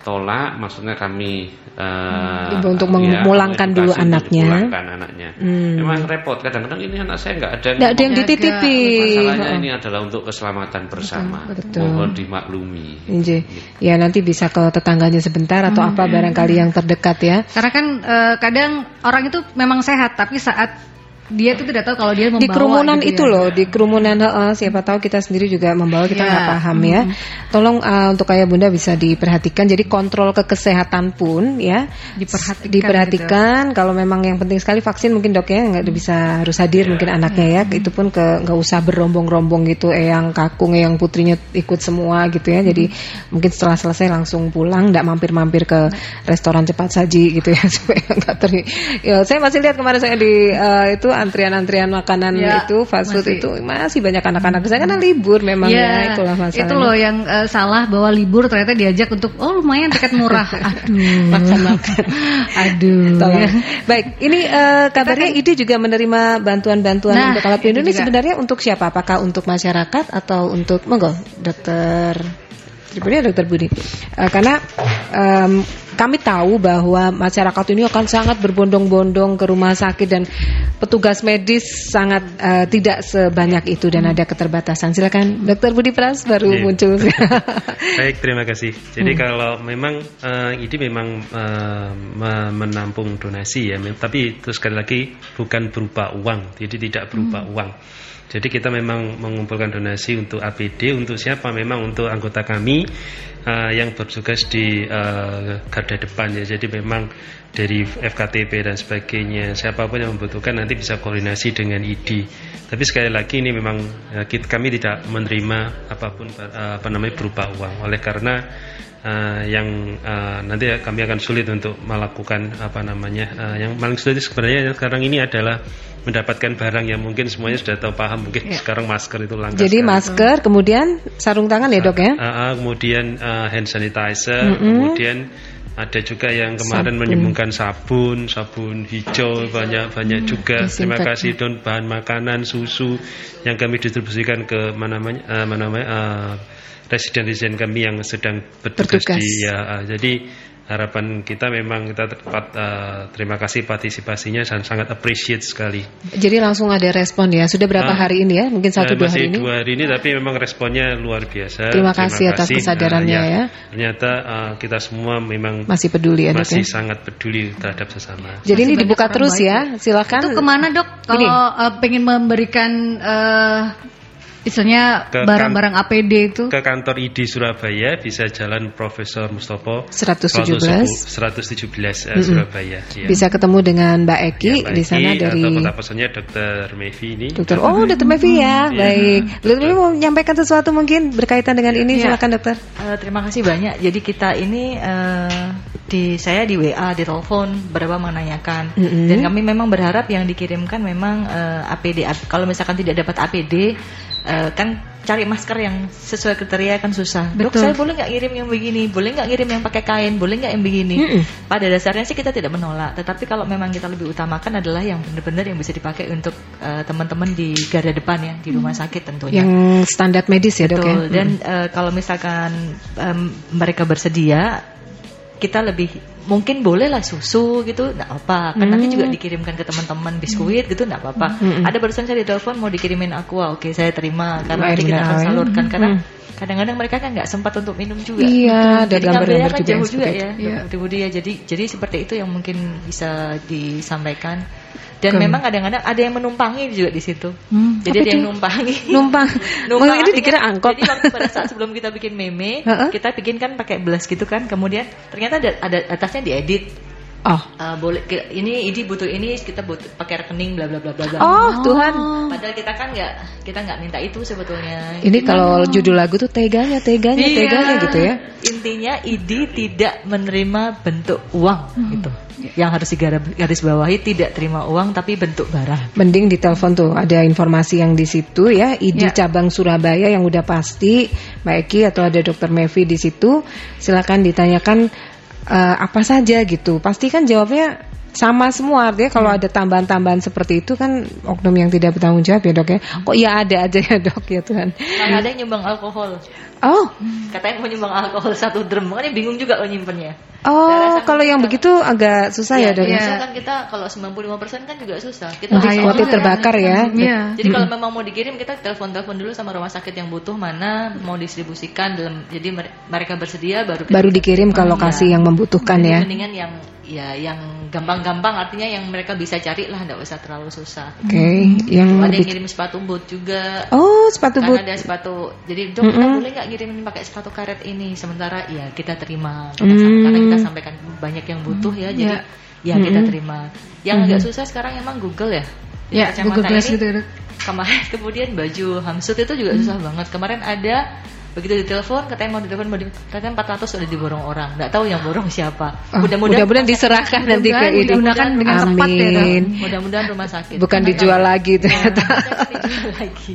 tolak maksudnya kami uh, untuk ya, memulangkan dulu anaknya. memulangkan anaknya. Hmm. memang repot kadang-kadang ini anak saya nggak ada nggak ada yang dititipi. Masalahnya oh. ini adalah untuk keselamatan bersama. Betul, mohon dimaklumi. Gitu. ya nanti bisa ke tetangganya sebentar atau hmm. apa barangkali yang terdekat ya. Karena kan uh, kadang orang itu memang sehat tapi saat dia itu tidak tahu kalau dia membawa di kerumunan gitu itu ya. loh di kerumunan uh, siapa tahu kita sendiri juga membawa kita nggak yeah. paham ya mm -hmm. tolong uh, untuk ayah bunda bisa diperhatikan jadi kontrol ke kesehatan pun ya diperhatikan diperhatikan gitu. kalau memang yang penting sekali vaksin mungkin dok ya nggak bisa harus hadir yeah. mungkin anaknya ya mm -hmm. itu pun ke nggak usah berombong-rombong gitu yang kakung yang putrinya ikut semua gitu ya jadi mm -hmm. mungkin setelah selesai langsung pulang nggak mampir-mampir ke restoran cepat saji gitu ya supaya nggak ter ya, saya masih lihat kemarin saya di uh, itu antrian-antrian makanan ya, itu fast food masih. itu masih banyak anak-anak saya karena libur memang ya, ya itulah masalahnya. Itu loh yang uh, salah bahwa libur ternyata diajak untuk oh lumayan tiket murah. Aduh. Makan-makan. Aduh. Ya. Baik, ini uh, kabarnya kan, ide juga menerima bantuan-bantuan nah, untuk alat pelindung ini sebenarnya untuk siapa? Apakah untuk masyarakat atau untuk monggo dokter Sebenarnya dokter Budi, uh, karena um, kami tahu bahwa masyarakat ini akan sangat berbondong-bondong ke rumah sakit dan petugas medis sangat uh, tidak sebanyak itu dan ada keterbatasan. Silakan dokter Budi Pras baru yeah. muncul. Baik, terima kasih. Jadi hmm. kalau memang uh, ini memang uh, menampung donasi ya, tapi itu sekali lagi bukan berupa uang, jadi tidak berupa hmm. uang. Jadi kita memang mengumpulkan donasi untuk APD untuk siapa? Memang untuk anggota kami uh, yang bertugas di uh, garda depan ya. Jadi memang dari FKTP dan sebagainya siapa pun yang membutuhkan nanti bisa koordinasi dengan ID. Tapi sekali lagi ini memang uh, kami tidak menerima apa pun uh, apa namanya berupa uang. Oleh karena uh, yang uh, nanti kami akan sulit untuk melakukan apa namanya uh, yang paling sulit sebenarnya sekarang ini adalah mendapatkan barang yang mungkin semuanya sudah tahu paham mungkin ya. sekarang masker itu langka jadi sekali. masker kemudian sarung tangan ya dok ya uh, uh, kemudian uh, hand sanitizer mm -hmm. kemudian ada juga yang kemarin sabun. menyumbangkan sabun, sabun hijau banyak banyak hmm, juga. Terima kasih don bahan makanan, susu yang kami distribusikan ke mana mana uh, mana uh, residen-residen kami yang sedang bertugas, bertugas. di ya. Uh, jadi harapan kita memang kita tepat uh, terima kasih partisipasinya dan sangat appreciate sekali. Jadi langsung ada respon ya. Sudah berapa uh, hari ini ya? Mungkin satu dua hari ini. dua hari ini tapi memang responnya luar biasa. Terima kasih terima atas kasih. kesadarannya uh, ya, ya. Ternyata uh, kita semua memang masih peduli ya dok Masih ya? sangat peduli terhadap sesama. Jadi masih ini dibuka terus ya. Silakan. Itu ke mana dok? Kalau uh, pengen memberikan uh, Misalnya barang-barang APD itu ke kantor ID Surabaya bisa jalan Profesor Mustopo 117 117 uh, mm -hmm. Surabaya ya. Bisa ketemu dengan Mbak Eki ya, Mbak di sana Eki, dari atau pesannya Dokter Mevi ini. Dokter Oh, Dokter Mevi ya. Hmm, Baik. Dokter mau menyampaikan sesuatu mungkin berkaitan dengan ini ya. silakan Dokter. Uh, terima kasih banyak. Jadi kita ini uh, di saya di WA, di telepon berapa menanyakan mm -hmm. dan kami memang berharap yang dikirimkan memang uh, APD. Kalau misalkan tidak dapat APD uh, kan cari masker yang sesuai kriteria kan susah. Betul. Dok, saya boleh nggak ngirim yang begini? Boleh nggak ngirim yang pakai kain? Boleh nggak yang begini? Mm -mm. Pada dasarnya sih kita tidak menolak, tetapi kalau memang kita lebih utamakan adalah yang benar-benar yang bisa dipakai untuk uh, teman-teman di garda depan ya di rumah sakit tentunya. Yang standar medis ya Betul. dok ya. Dan uh, kalau misalkan um, mereka bersedia, kita lebih mungkin boleh lah susu gitu nggak apa kan hmm. nanti juga dikirimkan ke teman-teman biskuit gitu nggak apa-apa hmm. ada barusan saya ditelepon mau dikirimin aqua oke saya terima karena nanti kita akan salurkan karena hmm. kadang-kadang mereka kan nggak sempat untuk minum juga iya jadi ngambilnya kan jauh juga ya iya. ya jadi jadi seperti itu yang mungkin bisa disampaikan dan memang kadang-kadang ada yang menumpangi juga di situ. Hmm, jadi ada yang numpangi. Numpang. Numpang ini dikira angkot. Jadi waktu pada saat sebelum kita bikin meme, kita bikin kan pakai belas gitu kan. Kemudian ternyata ada, ada atasnya diedit Oh. Uh, boleh ini ini butuh ini kita butuh pakai rekening bla bla bla bla. Oh, Tuhan. Padahal kita kan nggak kita nggak minta itu sebetulnya. Ini Gimana? kalau judul lagu tuh teganya teganya iya. teganya gitu ya. Intinya ID tidak menerima bentuk uang hmm. gitu. Yang harus digaris bawahi tidak terima uang tapi bentuk barang. Mending di telepon tuh ada informasi yang di situ ya ID ya. cabang Surabaya yang udah pasti Mbak Eki atau ada Dokter Mevi di situ. Silakan ditanyakan uh, apa saja gitu. Pasti kan jawabnya sama semua artinya kalau hmm. ada tambahan-tambahan seperti itu kan oknum yang tidak bertanggung jawab ya dok ya kok ya ada aja ya dok ya Tuhan nah, ada yang nyumbang alkohol oh katanya mau nyumbang alkohol satu drum makanya bingung juga lo nyimpennya Oh, kalau yang begitu agak susah ya, ya dok. Ya. kan kita kalau 95% kan juga susah. Kita oh, terbakar ya. ya. Jadi kalau memang mau dikirim kita telepon-telepon dulu sama rumah sakit yang butuh mana mau distribusikan dalam jadi mereka bersedia baru baru dikirim ke lokasi ya. yang membutuhkan jadi ya. Mendingan yang ya yang gampang-gampang artinya yang mereka bisa cari lah tidak usah terlalu susah. Oke, okay. yang ada yang ngirim sepatu boot juga. Oh, sepatu boot. ada sepatu. Jadi dok, mm -hmm. kita boleh nggak ngirimin pakai sepatu karet ini? Sementara ya kita terima kita mm. karena kita sampaikan banyak yang butuh ya. Jadi yeah. ya kita terima. Yang agak susah sekarang emang Google ya. Ya, Google Glass gitu. Kemarin kemudian baju hamsut itu juga susah banget. Kemarin ada begitu ditelepon katanya mau ditelepon mau di, katanya 400 sudah diborong orang. Nggak tahu yang borong siapa. Oh, mudah-mudahan mudah diserahkan nanti ke itu digunakan dengan tepat ya mudah-mudahan rumah sakit bukan karena dijual kalau, lagi ternyata. ya, dijual lagi.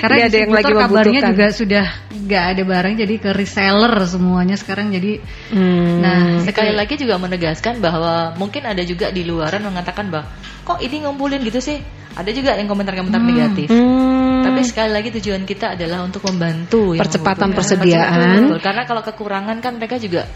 Karena ada yang lagi kabarnya juga sudah nggak ada barang jadi ke reseller semuanya sekarang jadi hmm. nah sekali lagi juga menegaskan bahwa mungkin ada juga di luaran mengatakan bahwa kok ini ngumpulin gitu sih ada juga yang komentar-komentar hmm. negatif hmm tapi sekali lagi tujuan kita adalah untuk membantu percepatan persediaan. Karena kalau kekurangan kan mereka juga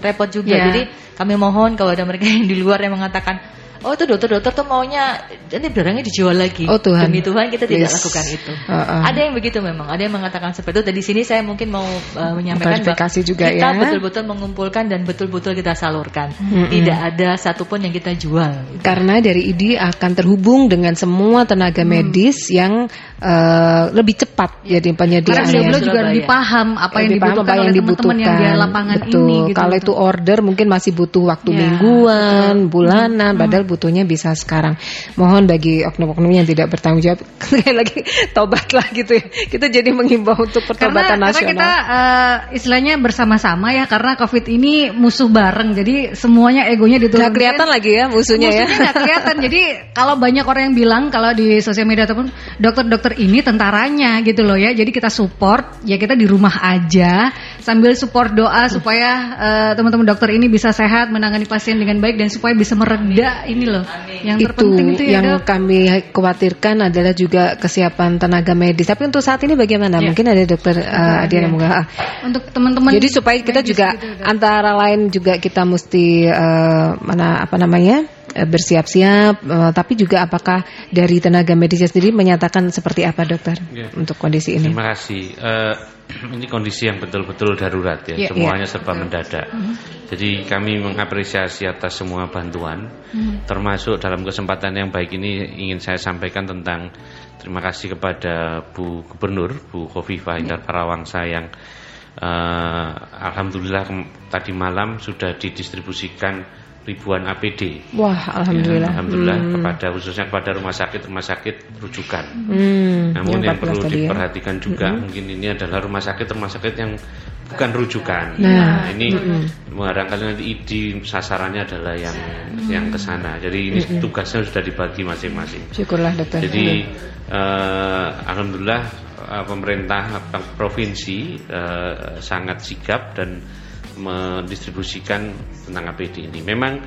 repot juga. Yeah. Jadi kami mohon kalau ada mereka yang di luar yang mengatakan Oh itu dokter-dokter tuh maunya ini barangnya dijual lagi. Oh Tuhan. Demi Tuhan kita tidak yes. lakukan itu. Uh, uh. Ada yang begitu memang. Ada yang mengatakan seperti itu. Dan di sini saya mungkin mau uh, menyampaikan bahwa juga kita ya. betul-betul mengumpulkan dan betul-betul kita salurkan. Mm-hmm. Tidak ada satupun yang kita jual. Karena dari ID akan terhubung dengan semua tenaga mm. medis yang uh, lebih cepat ya di penyediaan. Karena beliau juga lebih paham apa yang dibutuhkan apa yang dibutuhkan. yang di lapangan betul. ini. Gitu, Kalau itu order mungkin masih butuh waktu yeah. mingguan, bulanan, hmm. padahal butuhnya bisa sekarang. Mohon bagi oknum-oknum yang tidak bertanggung jawab sekali lagi tobatlah gitu ya. Kita jadi mengimbau untuk pertobatan karena, nasional. Karena kita uh, istilahnya bersama-sama ya karena Covid ini musuh bareng. Jadi semuanya egonya diturunkan. Gak kelihatan lagi ya musuhnya, musuhnya ya. Gak kelihatan. jadi kalau banyak orang yang bilang kalau di sosial media ataupun dokter-dokter ini tentaranya gitu loh ya. Jadi kita support ya kita di rumah aja sambil support doa supaya uh, teman-teman dokter ini bisa sehat menangani pasien dengan baik dan supaya bisa mereda ini loh. Yang itu terpenting itu ya, yang dok. kami khawatirkan adalah juga kesiapan tenaga medis. Tapi untuk saat ini bagaimana? Ya. Mungkin ada dokter uh, Adiana ya. Muga. Untuk teman-teman. Jadi supaya kita juga gitu, antara lain juga kita mesti uh, mana apa namanya? Eh, bersiap-siap, uh, tapi juga apakah dari tenaga medisnya sendiri menyatakan seperti apa dokter ya. untuk kondisi ini? Terima kasih. Uh, ini kondisi yang betul-betul darurat ya, ya semuanya ya. serba mendadak. Uh Jadi kami mengapresiasi atas semua bantuan, uh termasuk dalam kesempatan yang baik ini ingin saya sampaikan tentang terima kasih kepada Bu Gubernur, Bu Khofifah Indar Parawangsa yang uh, alhamdulillah tadi malam sudah didistribusikan ribuan APD. Wah, alhamdulillah. Ya, alhamdulillah hmm. kepada khususnya kepada rumah sakit rumah sakit rujukan. Hmm. Namun yang, yang perlu ya. diperhatikan ya. juga hmm. mungkin ini adalah rumah sakit rumah sakit yang bukan rujukan. Nah, nah ini hmm. barangkali nanti ID sasarannya adalah yang hmm. yang ke sana. Jadi ini hmm. tugasnya sudah dibagi masing-masing. Syukurlah dokter. Jadi uh, alhamdulillah uh, pemerintah provinsi uh, sangat sigap dan mendistribusikan tentang APD ini. Memang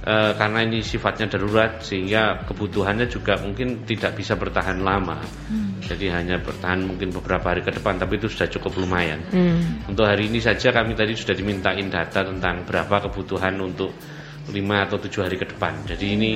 e, karena ini sifatnya darurat sehingga kebutuhannya juga mungkin tidak bisa bertahan lama. Hmm. Jadi hanya bertahan mungkin beberapa hari ke depan tapi itu sudah cukup lumayan. Hmm. Untuk hari ini saja kami tadi sudah dimintain data tentang berapa kebutuhan untuk 5 atau 7 hari ke depan. Jadi ini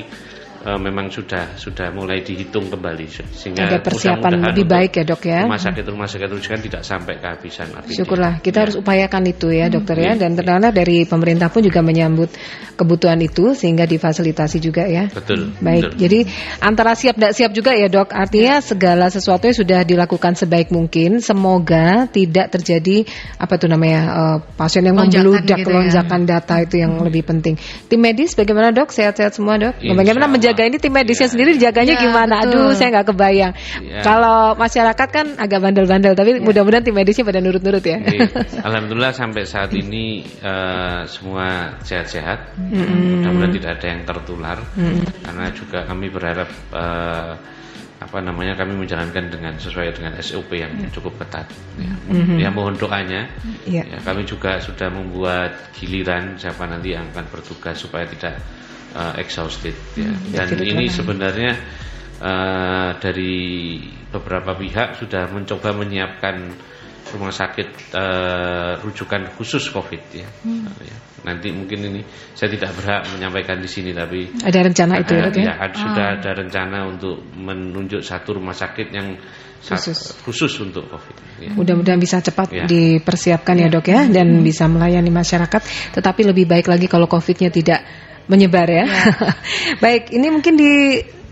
uh, memang sudah sudah mulai dihitung kembali sehingga ada persiapan lebih baik ya dok ya rumah sakit rumah sakit rujukan tidak sampai kehabisan APD. Syukurlah kita ya. harus upayakan itu ya dokter ya, ya. dan ternyata dari pemerintah pun juga menyambut kebutuhan itu sehingga difasilitasi juga ya. Betul. Baik. Betul. Jadi antara siap tidak siap juga ya dok. Artinya ya. segala sesuatu yang sudah dilakukan sebaik mungkin. Semoga tidak terjadi apa tuh namanya uh, pasien yang membludak gitu ya. lonjakan ya. data itu yang hmm. lebih penting. Tim medis bagaimana dok? Sehat-sehat semua dok? Bagaimana menjaga menjaga ini tim medisnya ya. sendiri dijaganya ya, gimana? Betul. Aduh, saya nggak kebayang. Ya. Kalau masyarakat kan agak bandel-bandel, tapi ya. mudah-mudahan tim medisnya pada nurut-nurut ya. ya. Alhamdulillah sampai saat ini uh, semua sehat-sehat. Mm -hmm. Mudah-mudahan tidak ada yang tertular. Mm -hmm. Karena juga kami berharap uh, apa namanya kami menjalankan dengan sesuai dengan SOP yang ya. cukup ketat. Ya, mm-hmm. ya mohon doanya. Ya. ya. Kami juga sudah membuat giliran siapa nanti yang akan bertugas supaya tidak uh, exhausted ya. Hmm, Dan ini sebenarnya uh, dari beberapa pihak sudah mencoba menyiapkan rumah sakit uh, rujukan khusus COVID ya. Hmm. ya. Nanti mungkin ini saya tidak berhak menyampaikan di sini tapi ada rencana ada, itu ya, ya ada, sudah ah. ada rencana untuk menunjuk satu rumah sakit yang khusus, khusus untuk COVID. Ya. Mudah-mudahan bisa cepat ya. dipersiapkan ya, ya dok ya dan hmm. bisa melayani masyarakat. Tetapi lebih baik lagi kalau COVID-nya tidak menyebar ya. ya. Baik, ini mungkin di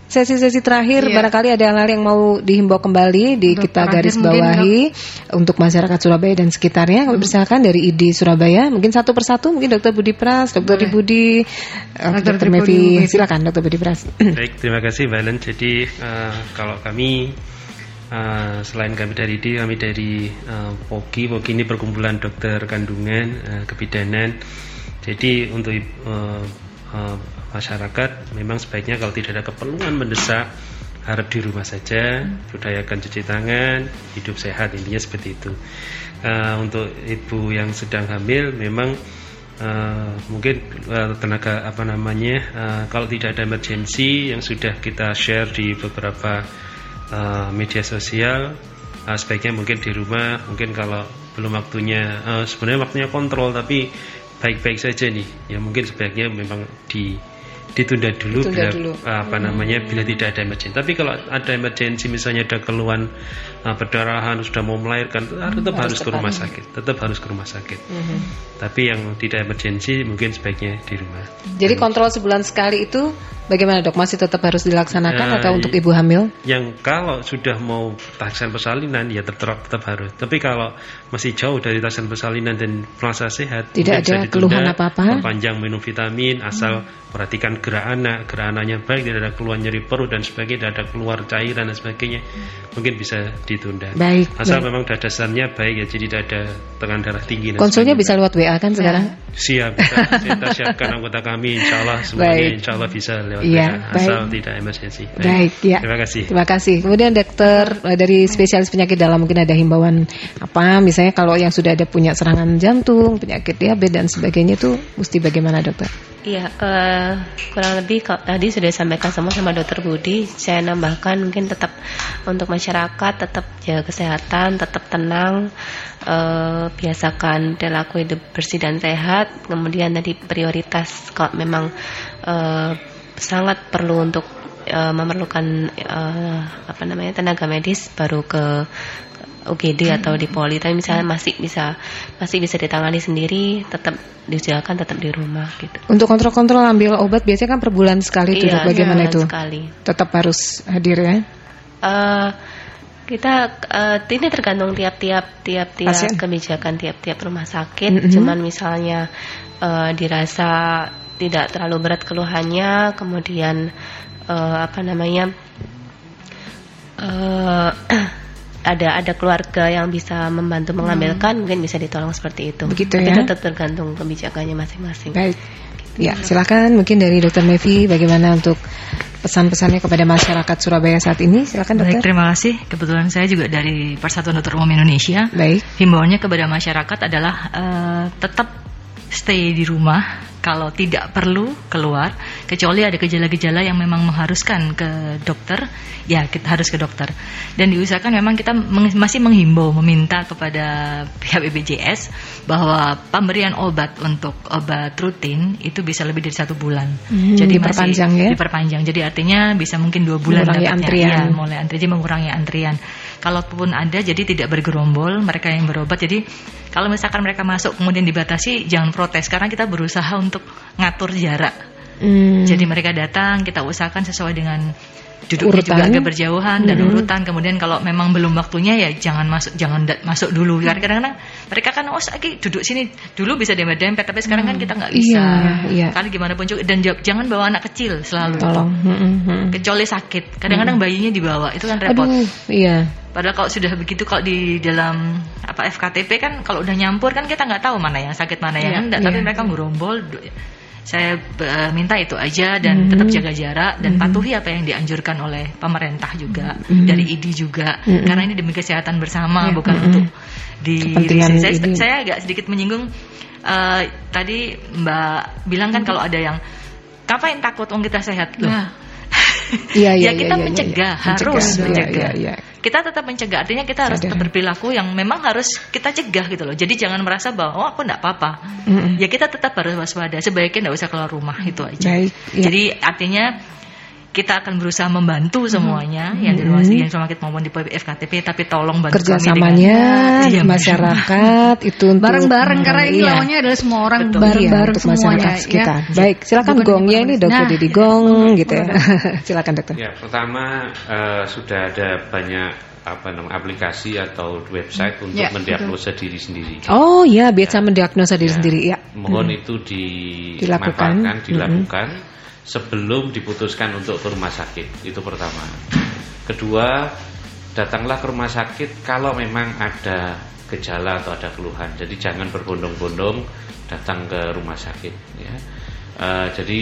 sesi-sesi terakhir ya. barangkali ada hal-hal yang mau dihimbau kembali di untuk kita garis bawahi untuk masyarakat Surabaya dan sekitarnya. Kalau misalkan dari ID Surabaya, mungkin satu persatu mungkin Dokter Budi Pras, Dokter Budi, eh, Dokter Mevi, silakan Dokter Budi Pras. Baik, terima kasih Mbak Len. Jadi uh, kalau kami Uh, selain kami dari ID, kami dari uh, POKI. POKI ini perkumpulan dokter kandungan, uh, kebidanan. Jadi untuk uh, uh, masyarakat memang sebaiknya kalau tidak ada keperluan mendesak harap di rumah saja budayakan cuci tangan hidup sehat intinya seperti itu. Uh, untuk ibu yang sedang hamil memang uh, mungkin uh, tenaga apa namanya uh, kalau tidak ada emergensi yang sudah kita share di beberapa uh, media sosial uh, sebaiknya mungkin di rumah mungkin kalau belum waktunya uh, sebenarnya waktunya kontrol tapi baik-baik saja nih. Ya mungkin sebaiknya memang di ditunda dulu ditunda bila dulu. apa namanya bila tidak ada emergensi tapi kalau ada emergensi misalnya ada keluhan uh, perdarahan sudah mau melahirkan hmm, tetap harus, harus ke rumah sakit tetap harus ke rumah sakit hmm. tapi yang tidak emergensi mungkin sebaiknya di rumah jadi Dan, kontrol sebulan sekali itu Bagaimana dok? Masih tetap harus dilaksanakan uh, atau untuk ibu hamil? Yang kalau sudah mau tahapan persalinan ya tetap tetap harus. Tapi kalau masih jauh dari tahapan persalinan dan merasa sehat, tidak ada keluhan apa-apa. Panjang minum vitamin, asal hmm. perhatikan gerak anak, gerak anaknya baik, tidak ada keluar nyeri perut dan sebagainya, tidak ada keluar cairan dan sebagainya, hmm. mungkin bisa di ditunda. Baik. Asal baik. memang sudah dasarnya baik ya, jadi tidak ada tekanan darah tinggi. Konsulnya bisa lewat WA kan sekarang? Siap, kita, kita siapkan anggota kami, insya Allah semuanya Baik. insya Allah bisa lewat Iya, WA, asal baik. tidak emergensi. Baik, ya. Terima kasih. Terima kasih. Kemudian dokter eh, dari spesialis penyakit dalam mungkin ada himbauan apa? Misalnya kalau yang sudah ada punya serangan jantung, penyakit diabetes dan sebagainya itu mesti bagaimana dokter? Iya, eh, kurang lebih kok tadi sudah disampaikan semua sama Dokter Budi. Saya nambahkan mungkin tetap untuk masyarakat tetap jaga kesehatan, tetap tenang, eh, biasakan perilaku hidup bersih dan sehat. Kemudian tadi prioritas kalau memang eh, sangat perlu untuk eh, memerlukan eh, apa namanya tenaga medis baru ke UGD atau di poli tapi misalnya masih bisa masih bisa ditangani sendiri tetap diusahakan tetap di rumah gitu Untuk kontrol-kontrol ambil obat biasanya kan per bulan sekali Iya, dok. Bagaimana itu? sekali. Tetap harus hadir ya? Eh, kita eh, ini tergantung tiap-tiap tiap-tiap Pasien. kebijakan tiap-tiap rumah sakit. Mhm. Cuman misalnya eh, dirasa tidak terlalu berat keluhannya, kemudian eh, apa namanya eh, ada ada keluarga yang bisa membantu mengambilkan, mungkin bisa ditolong seperti itu. Hmm. Begitu Tapi ya. tetap tergantung kebijakannya masing-masing. Baik. Ya, silakan mungkin dari Dokter Mevi bagaimana untuk pesan-pesannya kepada masyarakat Surabaya saat ini? Silakan Baik, dokter. terima kasih. Kebetulan saya juga dari Persatuan Dokter Umum Indonesia. Baik. Himbauannya kepada masyarakat adalah eh, tetap stay di rumah kalau tidak perlu keluar kecuali ada gejala-gejala yang memang mengharuskan ke dokter ya kita harus ke dokter dan diusahakan memang kita meng- masih menghimbau meminta kepada pihak BPJS bahwa pemberian obat untuk obat rutin itu bisa lebih dari satu bulan Hmm, jadi diperpanjang masih ya? diperpanjang jadi artinya bisa mungkin dua bulan Mengurangi dapatnya. antrian. Iya, mulai antri jadi mengurangi antrian. Kalaupun ada jadi tidak bergerombol mereka yang berobat. Jadi kalau misalkan mereka masuk kemudian dibatasi jangan protes karena kita berusaha untuk ngatur jarak. Hmm. Jadi mereka datang kita usahakan sesuai dengan duduknya juga Urutan. agak berjauhan dan Mhm. urutan. Kemudian kalau memang belum waktunya ya jangan masuk jangan da- masuk dulu. Hmm. Karena kadang-kadang mereka kan oh lagi duduk sini dulu bisa dempet-dempet tapi sekarang kan kita nggak bisa. Iya, iya. Kali gimana pun juga dan ja- jangan bawa anak kecil selalu. Tolong. Hmm, hmm, hmm. Kecuali sakit. Kadang-kadang bayinya dibawa itu kan repot. Aduh, iya. Padahal kalau sudah begitu kalau di dalam apa FKTP kan kalau udah nyampur kan kita nggak tahu mana yang sakit mana yang Iya, enggak. iya. Tapi mereka gerombol. Saya eh, minta itu aja dan Mhm. tetap jaga jarak dan Mhm. patuhi apa yang dianjurkan oleh pemerintah juga Mhm. dari ID juga Mhm. karena ini demi kesehatan bersama Iya, bukan mhm. untuk di Kepentingan saya, ini. saya agak sedikit menyinggung eh, tadi Mbak bilang kan kalau ada yang ngapain takut om kita sehat loh. Nah. Iya, iya, ya kita iya, iya, mencegah, iya. harus Mencegah, iya, mencegah. iya, iya. Kita tetap mencegah, artinya kita harus Sadar. tetap berperilaku yang memang harus kita cegah gitu loh. Jadi jangan merasa bahwa oh aku enggak apa-apa. Mm-mm. Ya kita tetap harus waspada. Sebaiknya enggak usah keluar rumah itu aja. Baik, iya. Jadi artinya kita akan berusaha membantu semuanya yang di rumah Mhm. yang rumah sakit maupun di FKTP tapi tolong bantu kami Kerjasamanya dengan di Iya, masyarakat itu untuk Bareng-bareng karena ini Iya. lawannya adalah semua orang Betul. bareng-bareng Iya, untuk semuanya masyarakat sekitar. ya. Baik, silakan Bukan gongnya ini dokter Nah, Didi iya. gong gitu ya. silakan dokter. Ya, pertama eh, sudah ada banyak apa namanya aplikasi atau website untuk Ya, mendiagnosa diri sendiri. Oh ya, biasa mendiagnosa diri Ya, sendiri ya. Mohon Mm. itu Dilakukan. dilakukan, dilakukan sebelum diputuskan untuk ke rumah sakit. Itu pertama. Kedua, datanglah ke rumah sakit kalau memang ada gejala atau ada keluhan. Jadi jangan berbondong-bondong datang ke rumah sakit. Ya. Eh, jadi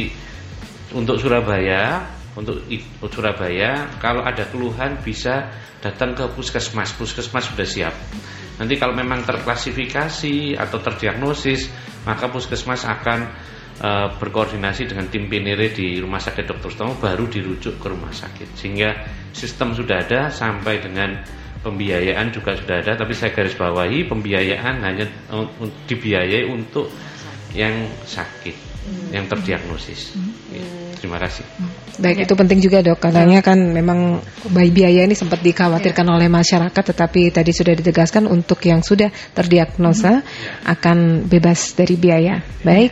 untuk Surabaya, untuk Surabaya, kalau ada keluhan bisa datang ke puskesmas. Puskesmas sudah siap. Nanti kalau memang terklasifikasi atau terdiagnosis, maka puskesmas akan eh, berkoordinasi dengan tim PNR di Rumah Sakit Dr. Sutomo baru dirujuk ke rumah sakit. Sehingga sistem sudah ada sampai dengan pembiayaan juga sudah ada, tapi saya garis bawahi pembiayaan hanya dibiayai untuk yang sakit, yang terdiagnosis. Ya, terima kasih. Baik, itu penting juga dok. Katanya kan memang bayi biaya ini sempat dikhawatirkan oleh masyarakat, tetapi tadi sudah ditegaskan untuk yang sudah terdiagnosa akan bebas dari biaya. Baik,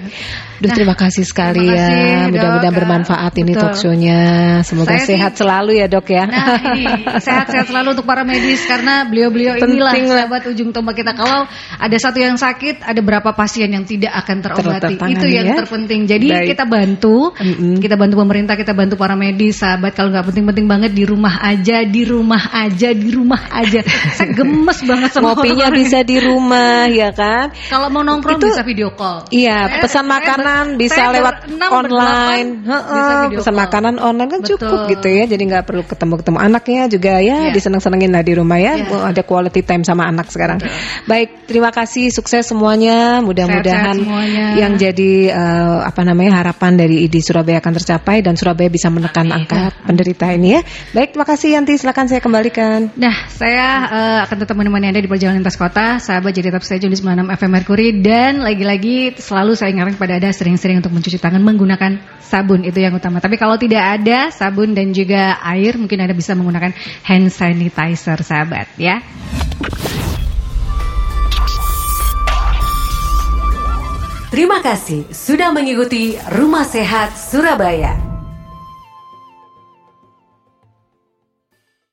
Duh, Nah, terima kasih sekali terima kasih, ya. Mudah-mudahan bermanfaat ini Betul. talk show-nya. Semoga Saya sih- sehat selalu ya dok ya. Nah ini sehat-sehat selalu untuk para medis karena beliau-beliau inilah Penting lah. sahabat ujung tombak kita. Kalau ada satu yang sakit, ada berapa pasien yang tidak akan terobati. Itu yang ya. terpenting. Jadi Baik. kita bantu, Mm-mm. kita bantu pemerintah, kita bantu para medis, sahabat. Kalau nggak penting-penting banget di rumah aja, di rumah aja, di rumah aja. Saya gemes banget sama Ngopinya orang bisa di rumah, ya kan? Kalau mau nongkrong Itu- bisa video call. Iya, Saya- pesan saya makanan ber- bisa saya lewat online. bisa video pesan call. makanan online kan cukup Betul. gitu ya. Jadi nggak perlu ketemu-ketemu anaknya juga ya, Iya. diseneng-senengin lah di rumah ya. Oh, Ada quality time sama anak sekarang. Baik, terima kasih, sukses semuanya. Mudah-mudahan yang jadi eh, apa namanya harapan dari ID Surabaya akan tercapai dan Surabaya bisa menekan angka penderita ini ya. Baik, terima kasih Yanti. Silakan saya kembalikan. Nah, saya eh, akan tetap menemani Anda di perjalanan lintas kota. Sahabat jadi tetap saya Juli 96 FM Mercury dan lagi-lagi selalu saya ingatkan kepada Anda sering-sering untuk mencuci tangan menggunakan sabun itu yang utama. Tapi kalau tidak ada sabun dan juga air, mungkin Anda bisa menggunakan hand sanitizer, sahabat ya. Terima kasih sudah mengikuti Rumah Sehat Surabaya.